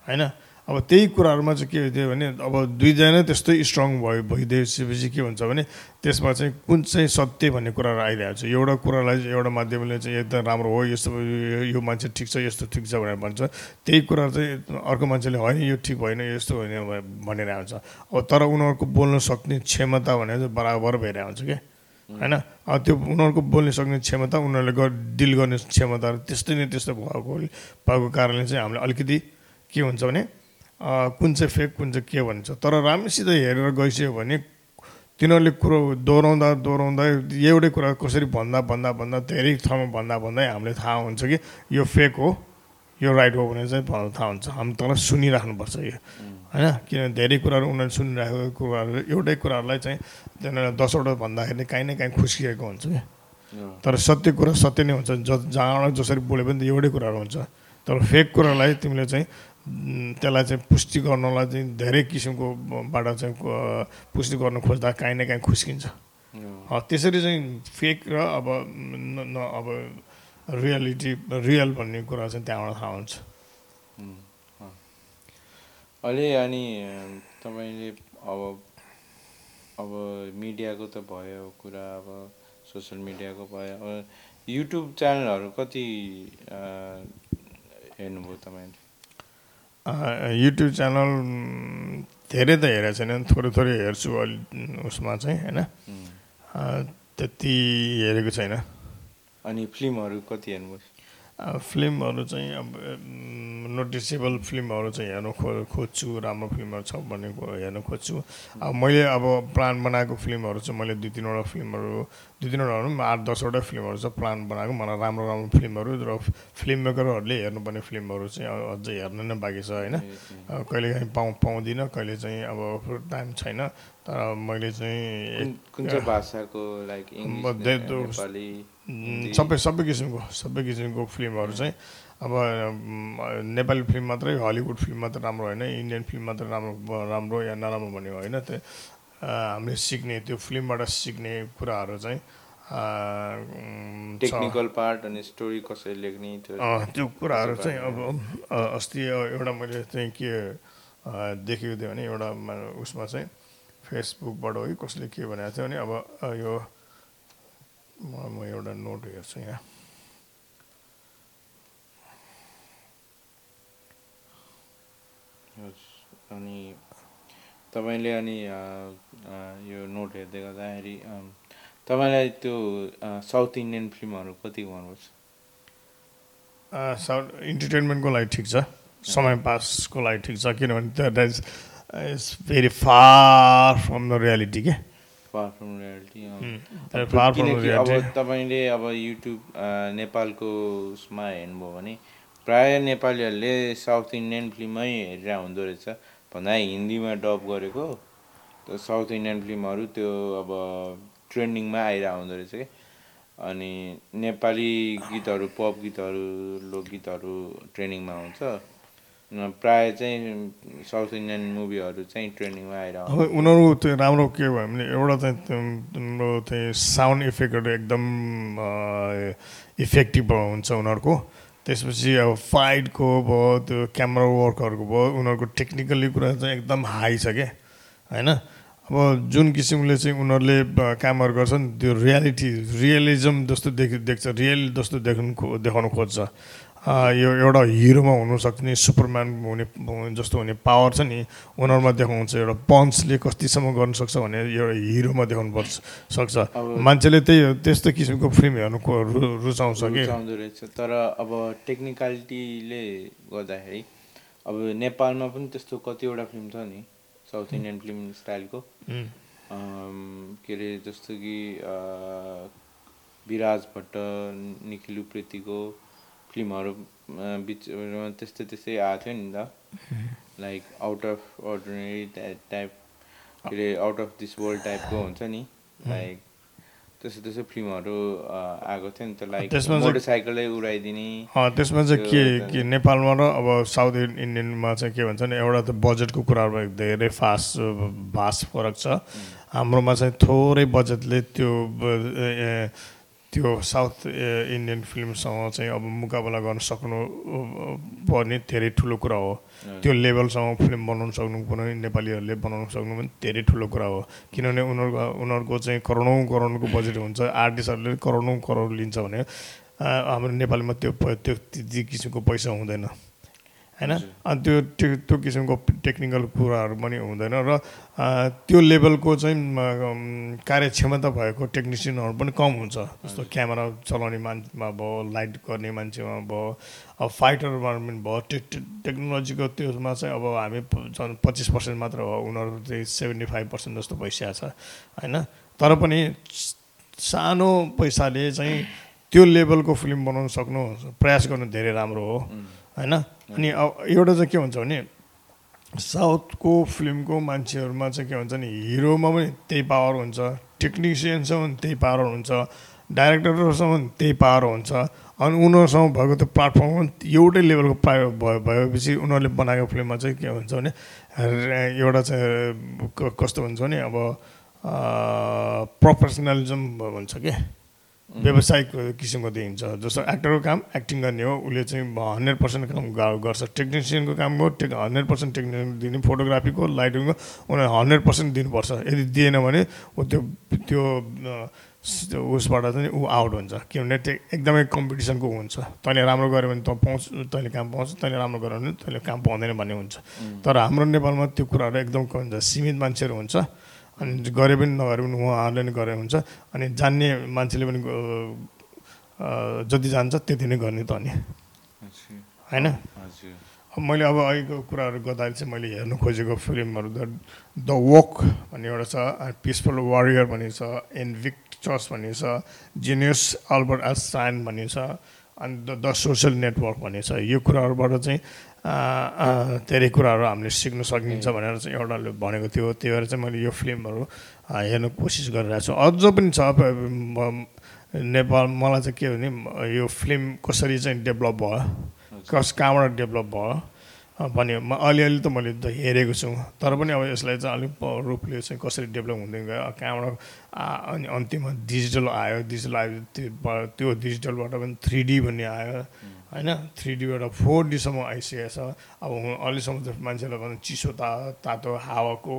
होइन? अब त्यही कुराहरूमा चाहिँ के हुन्थ्यो भने अब दुईजना त्यस्तै स्ट्रङ भयो भइदिएपछि के हुन्छ भने त्यसमा चाहिँ कुन चाहिँ सत्य भन्ने कुराहरू आइरहेको छ? एउटा कुरालाई एउटा माध्यमले चाहिँ एकदम राम्रो हो यस्तो यो- मान्छे ठिक छ यस्तो ठिक छ भनेर भन्छ। त्यही कुरा चाहिँ अर्को मान्छेले होइन यो ठिक भएन यस्तो होइन भनेर आउँछ अब तर उनीहरूको बोल्न सक्ने क्षमता भनेर चाहिँ बराबर भइरहेको हुन्छ क्या। होइन? अब त्यो उनीहरूको बोल्न सक्ने क्षमता उनीहरूले डिल गर्ने क्षमताहरू त्यस्तै नै त्यस्तो भएको भएको कारणले चाहिँ हामीले अलिकति के हुन्छ भने कुन चाहिँ फेक कुन चाहिँ के भन्छ। तर राम्रोसित हेरेर गइसक्यो भने तिनीहरूले कुरो दोहोऱ्याउँदा दोहोऱ्याउँदा एउटै कुरा कसरी भन्दा भन्दा भन्दा धेरै ठाउँमा भन्दा भन्दै हामीले थाहा हुन्छ कि यो फेक हो यो राइट हो भने चाहिँ थाहा हुन्छ। हामी तल सुनिराख्नुपर्छ यो। होइन? किनभने धेरै कुराहरू उनीहरूले सुनिरहेको कुराहरू एउटै कुराहरूलाई चाहिँ तिनीहरूले दसवटा भन्दाखेरि काहीँ न काहीँ खुस्किएको हुन्छ कि। तर सत्य कुरा सत्य नै हुन्छ। ज जहाँबाट जसरी बोले पनि एउटै कुराहरू हुन्छ। तर फेक कुरालाई तिमीले चाहिँ त्यसलाई चाहिँ पुष्टि गर्नलाई चाहिँ धेरै किसिमको बाट चाहिँ पुष्टि गर्न खोज्दा काहीँ न काहीँ खुस्किन्छ। त्यसरी चाहिँ फेक र अब न अब रियालिटी रियल भन्ने कुरा चाहिँ त्यहाँबाट थाहा हुन्छ। अहिले अनि तपाईँले अब अब मिडियाको त भयो कुरा अब सोसियल मिडियाको भयो। अब युट्युब च्यानलहरू कति हेर्नुभयो तपाईँले? युट्युब च्यानल धेरै त हेरेको छैन थोरै थोरै हेर्छु अलि उसमा चाहिँ होइन? त्यति हेरेको छैन। अनि फिल्महरू कति हेर्नुभयो अ, फिल्महरू चाहिँ अब नोटिसेबल फिल्महरू चाहिँ हेर्नु खो खोज्छु राम्रो फिल्महरू छ भन्ने हेर्न खोज्छु। अब मैले अब प्लान बनाएको फिल्महरू चाहिँ मैले दुई तिनवटा फिल्महरू दुई तिनवटा भनौँ आठ दसवटा फिल्महरू चाहिँ प्लान बनाएको मलाई राम्रो राम्रो फिल्महरू र फिल्म मेकरहरूले हेर्नुपर्ने फिल्महरू चाहिँ अझै हेर्न नै बाँकी छ होइन। अब कहिलेकाहीँ पाउ पाउँदिनँ कहिले चाहिँ अब टाइम छैन तर मैले चाहिँ भाषाको लाइक? सबै सबै किसिमको सबै किसिमको फिल्महरू चाहिँ अब नेपाली फिल्म मात्रै हलिउड फिल्म मात्रै राम्रो होइन इन्डियन फिल्म मात्रै राम्रो राम्रो या नराम्रो भन्ने होइन त्यो हामीले सिक्ने त्यो फिल्मबाट सिक्ने कुराहरू चाहिँ। टेक्निकल पार्ट अनि स्टोरी कसरी लेख्ने त्यो कुराहरू चाहिँ अब अस्ति एउटा मैले चाहिँ के देखेको थिएँ भने एउटा उसमा चाहिँ फेसबुकबाट हो कि कसले के भनेको थियो भने अब यो म एउटा नोट हेर्छु यहाँ। अनि तपाईँले अनि यो नोट हेर्दै गर्दाखेरि तपाईँलाई त्यो साउथ इन्डियन फिल्महरू कति मनपर्छ? साउथ इन्टरटेनमेन्टको लागि ठिक छ। समय पासको लागि ठिक छ किनभने that is is very far from the reality के? फार फ्रम रियालिटी अब. तपाईँले अब युट्युब नेपालको उसमा हेर्नुभयो भने प्राय नेपालीहरूले साउथ इन्डियन फिल्ममै हेरेर हुँदो रहेछ। भन्दा हिन्दीमा डब गरेको साउथ इन्डियन फिल्महरू त्यो अब ट्रेन्डिङमा आइरहेको हुँदो रहेछ कि। अनि नेपाली गीतहरू पप गीतहरू लोकगीतहरू ट्रेन्डिङमा हुन्छ। प्राय चाहिँ साउथ इन्डियन मुभीहरू चाहिँ ट्रेन्डिङमा अब उनीहरू त्यो राम्रो के भयो भने एउटा चाहिँ चाहिँ साउन्ड इफेक्टहरू एकदम इफेक्टिभ हुन्छ उनीहरूको। त्यसपछि अब फाइटको भयो त्यो क्यामरा वर्कहरूको भयो उनीहरूको टेक्निकली कुरा चाहिँ एकदम हाई छ क्या होइन? अब जुन किसिमले चाहिँ उनीहरूले कामहरू गर्छन् त्यो रियालिटी रियलिजम जस्तो देख देख्छ रियल जस्तो देख्नु खो- देखाउनु खोज्छ। यो एउटा हिरोमा हुनसक्छ नि सुपरम्यान हुने जस्तो हुने पावर छ नि उनीहरूमा देखाउँछ एउटा पन्चले कतिसम्म गर्नु सक्छ भने एउटा हिरोमा देखाउनु पर्छ सक्छ मान्छेले त्यही त्यस्तो किसिमको फिल्म हेर्नु रुचाउँछ कि? रहेछ। तर अब टेक्निकलिटीले गर्दाखेरि अब नेपालमा पनि त्यस्तो कतिवटा फिल्म छ नि साउथ इन्डियन फिल्म स्टाइलको। के अरे जस्तो कि विराज भट्ट निखिल उप्रेतीको फिल्महरू बिचमा त्यस्तै त्यस्तै आएको थियो नि त। Like out of ordinary type के अरे आउट अफ दिस वर्ल्ड टाइपको हुन्छ नि। लाइक फिल्महरू आएको थियो नि त लाइक त्यसमा चाहिँ- मोटरसाइकलै उडाइदिने। त्यसमा चाहिँ के के नेपालमा र अब साउथ इन्डियनमा चाहिँ के भन्छ नि एउटा त बजेटको कुराहरूमा धेरै फास्ट भास्ट फरक छ। हाम्रोमा चाहिँ थोरै बजेटले त्यो त्यो साउथ इन्डियन फिल्मसँग चाहिँ अब मुकाबला गर्न सक्नु पर्ने धेरै ठुलो कुरा हो। त्यो लेभलसम्म फिल्म बनाउनु सक्नु पनि नेपालीहरूले बनाउनु सक्नु पनि धेरै ठुलो कुरा हो किनभने उनीहरूको उनीहरूको चाहिँ करोडौँ करोडको बजेट हुन्छ आर्टिस्टहरूले करोडौँ करोड लिन्छ भने हाम्रो नेपालीमा त्यो त्यो किसिमको पैसा हुँदैन होइन अनि त्यो त्यो त्यो किसिमको टेक्निकल कुराहरू पनि हुँदैन र त्यो लेभलको चाहिँ कार्यक्षमता भएको टेक्निसियनहरू पनि कम हुन्छ। जस्तो क्यामेरा चलाउने मान्छेमा भयो लाइट गर्ने मान्छेमा भयो अब फाइटरमा पनि भयो टेक- टेक्नोलोजीको त्यसमा चाहिँ अब हामी झन् पच्चिस पर्सेन्ट मात्र हो उनीहरू चाहिँ सेभेन्टी फाइभ पर्सेन्ट जस्तो भइसकेको छ होइन तर पनि सानो पैसाले चाहिँ [COUGHS] त्यो लेभलको फिल्म बनाउन सक्नु प्रयास गर्नु धेरै राम्रो हो होइन अनि अब एउटा चाहिँ के हुन्छ भने साउथको फिल्मको मान्छेहरूमा चाहिँ के हुन्छ नि हिरोमा पनि त्यही पावर हुन्छ टेक्निसियनसँग पनि त्यही पावर हुन्छ डाइरेक्टरहरूसँग पनि त्यही पावर हुन्छ अनि उनीहरूसँग भएको त्यो प्लेटफर्म एउटै लेभलको पायो भयो भएपछि उनीहरूले बनाएको फिल्ममा चाहिँ के हुन्छ भने एउटा चाहिँ कस्तो हुन्छ भने अब प्रोफेसनलिजम भन्छ कि। व्यावसायिक किसिमको देखिन्छ जस्तो एक्टरको काम एक्टिङ गर्ने हो उसले चाहिँ हन्ड्रेड पर्सेन्ट काम गर्छ। टेक्निसियनको काम हो टेक हन्ड्रेड पर्सेन्ट टेक्निसियन दिने फोटोग्राफीको लाइटिङको उनीहरूले हन्ड्रेड पर्सेन्ट दिनुपर्छ। यदि दिएन भने ऊ त्यो त्यो उसबाट चाहिँ ऊ आउट हुन्छ। किनभने त्यो एकदमै कम्पिटिसनको हुन्छ। तैँले राम्रो गऱ्यो भने त पाउँछ तैँले काम पाउँछ तैँले राम्रो गऱ्यो भने तैँले काम पाउँदैन भन्ने हुन्छ। तर हाम्रो नेपालमा त्यो कुराहरू एकदम कम हुन्छ। सीमित मान्छेहरू हुन्छ। अनि गरे पनि नगरे पनि उहाँहरूले नै गरे हुन्छ। अनि जान्ने मान्छेले पनि जति जान्छ त्यति नै गर्ने त अनि। होइन? मैले अब अहिलेको कुराहरू गर्दाखेरि चाहिँ मैले हेर्नु खोजेको फिल्महरू द द वक भन्ने एउटा छ पिसफुल वारियर भन्ने छ इन्भिक्टस भन्ने छ जिनियस अल्बर्ट आस्टाइन भन्ने छ अनि द द सोसियल नेटवर्क भन्ने छ। यो कुराहरूबाट चाहिँ धेरै कुराहरू हामीले सिक्न सकिन्छ भनेर चाहिँ एउटाले भनेको थियो। त्यही भएर चाहिँ मैले यो फिल्महरू हेर्नु कोसिस गरिरहेको छु अझ पनि छ नेपाल मलाई चाहिँ के भने यो फिल्म कसरी चाहिँ डेभलप भयो कस कहाँबाट डेभलप भयो भन्यो म अलिअलि त मैले त हेरेको छु। तर पनि अब यसलाई चाहिँ अलिक रूपले चाहिँ कसरी डेभलप हुँदै गयो कहाँबाट अनि अन्तिममा डिजिटल आयो। डिजिटल आयो त्यो डिजिटलबाट पनि थ्री डी भन्ने आयो। होइन? थ्री डीबाट फोर डीसम्म आइसकेको छ। अब अहिलेसम्म त मान्छेलाई भन्दा चिसो ता तातो हावाको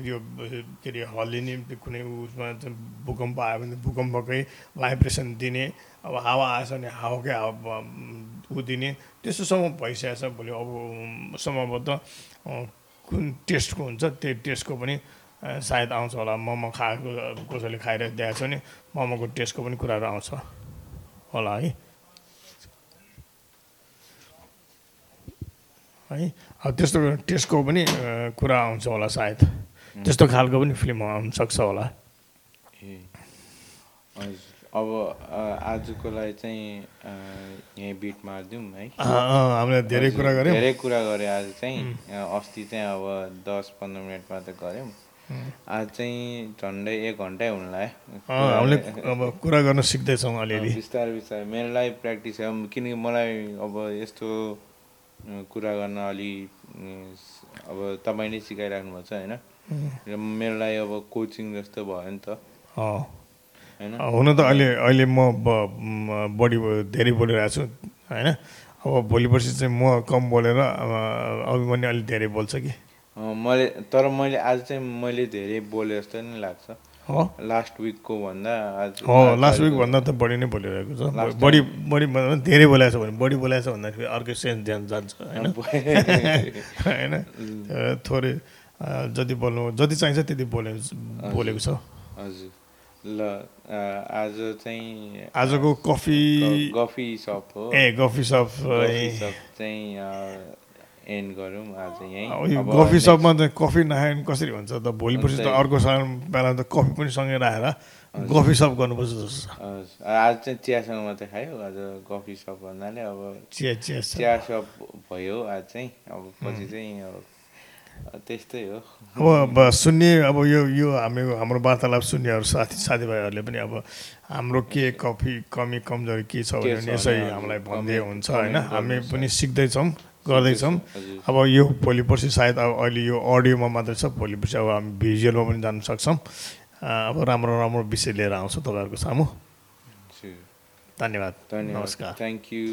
यो के अरे हल्लिने कुनै उसमा भूकम्प आयो भने भूकम्पकै भाइब्रेसन दिने अब हावा आएछ भने हावाकै हावा ऊ दिने त्यस्तोसम्म भइसकेको छ भोलि। अब सम्भवतः कुन टेस्टको हुन्छ त्यो टेस्टको पनि सायद आउँछ होला। मोमो खाएको कसैले खाइरहेको छ भने मोमोको टेस्टको पनि कुराहरू आउँछ होला है। है। अब त्यस्तो टेस्टको पनि कुरा आउँछ होला सायद। त्यस्तो खालको पनि फिल्म आउनु सक्छ होला। ए। अब आजको लागि चाहिँ यहीँ बिट मारिदिउँ है। हामीले धेरै कुरा गऱ्यौँ। धेरै कुरा गऱ्यो आज चाहिँ। अस्ति चाहिँ अब दस पन्ध्र मिनट मात्र गऱ्यौँ। आज चाहिँ झन्डै एक घन्टै हुन लाग्यो अँ, हामीले अब कुरा गर्न सिक्दैछौँ अलिअलि। बिस्तारै बिस्तारै। मेरो लागि प्र्याक्टिस हो। किनकि मलाई अब यस्तो कुरा गर्न अलि अब तपाईँले सिकाइराख्नु भएको छ होइन? र मेरो लागि अब कोचिङ जस्तो भयो नि त। होइन? हुन त अहिले अहिले म बढी धेरै बोलिरहेको छु होइन? अब भोलि पर्सि चाहिँ म कम बोलेर अभिमन्यु अलिक धेरै बोल्छ कि? मैले तर मैले आज चाहिँ मैले धेरै बोले जस्तो नि लाग्छ। हो? लास्ट विकको भन्दा हो लास्ट विक भन्दा त बढी नै बोलिरहेको छ। बढी बढी धेरै बोलाएको छ भने बढी बोलाएको छ भन्दाखेरि अर्कै सेन्स ध्यान जान्छ होइन? [LAUGHS] होइन? [LAUGHS] थोरै जति बोल्नु जति चाहिन्छ त्यति बोले बोलेको छ। हजुर। ल आज चाहिँ आजको कफी गफी सप हो। ए कफी सप चाहिँ एन्ड गरौँ आज यहीँ। कफी सपमा चाहिँ कफी नखायो भने कसरी हुन्छ त? भोलि पर्सि त। अर्को साल बेला त कफी पनि सँगै राखेर कफी सप गर्नुपर्छ आज चाहिँ चियासँग मात्रै खायो। आज कफी सप भन्नाले अब चिया चिया। चिया सप भयो आज चाहिँ। अब पछि चाहिँ अब त्यस्तै हो। अब सुन्ने अब यो यो हाम्रो हाम्रो वार्तालाप सुन्नेहरू साथी साथीभाइहरूले पनि अब हाम्रो के कफी कमी कमजोरी के छ भने छ यसै भने हामीलाई भन्दै हुन्छ होइन? हामी। पनि सिक्दैछौँ। गर्दैछौँ। अब यो भोलि पर्सि सायद अब अहिले यो अडियोमा मात्रै छ भोलि पर्सि अब हामी भिजुअलमा पनि जान सक्छौँ। अब राम्रो राम्रो विषय लिएर आउँछौँ तपाईँहरूको सामु। धन्यवाद। नमस्कार। Thank you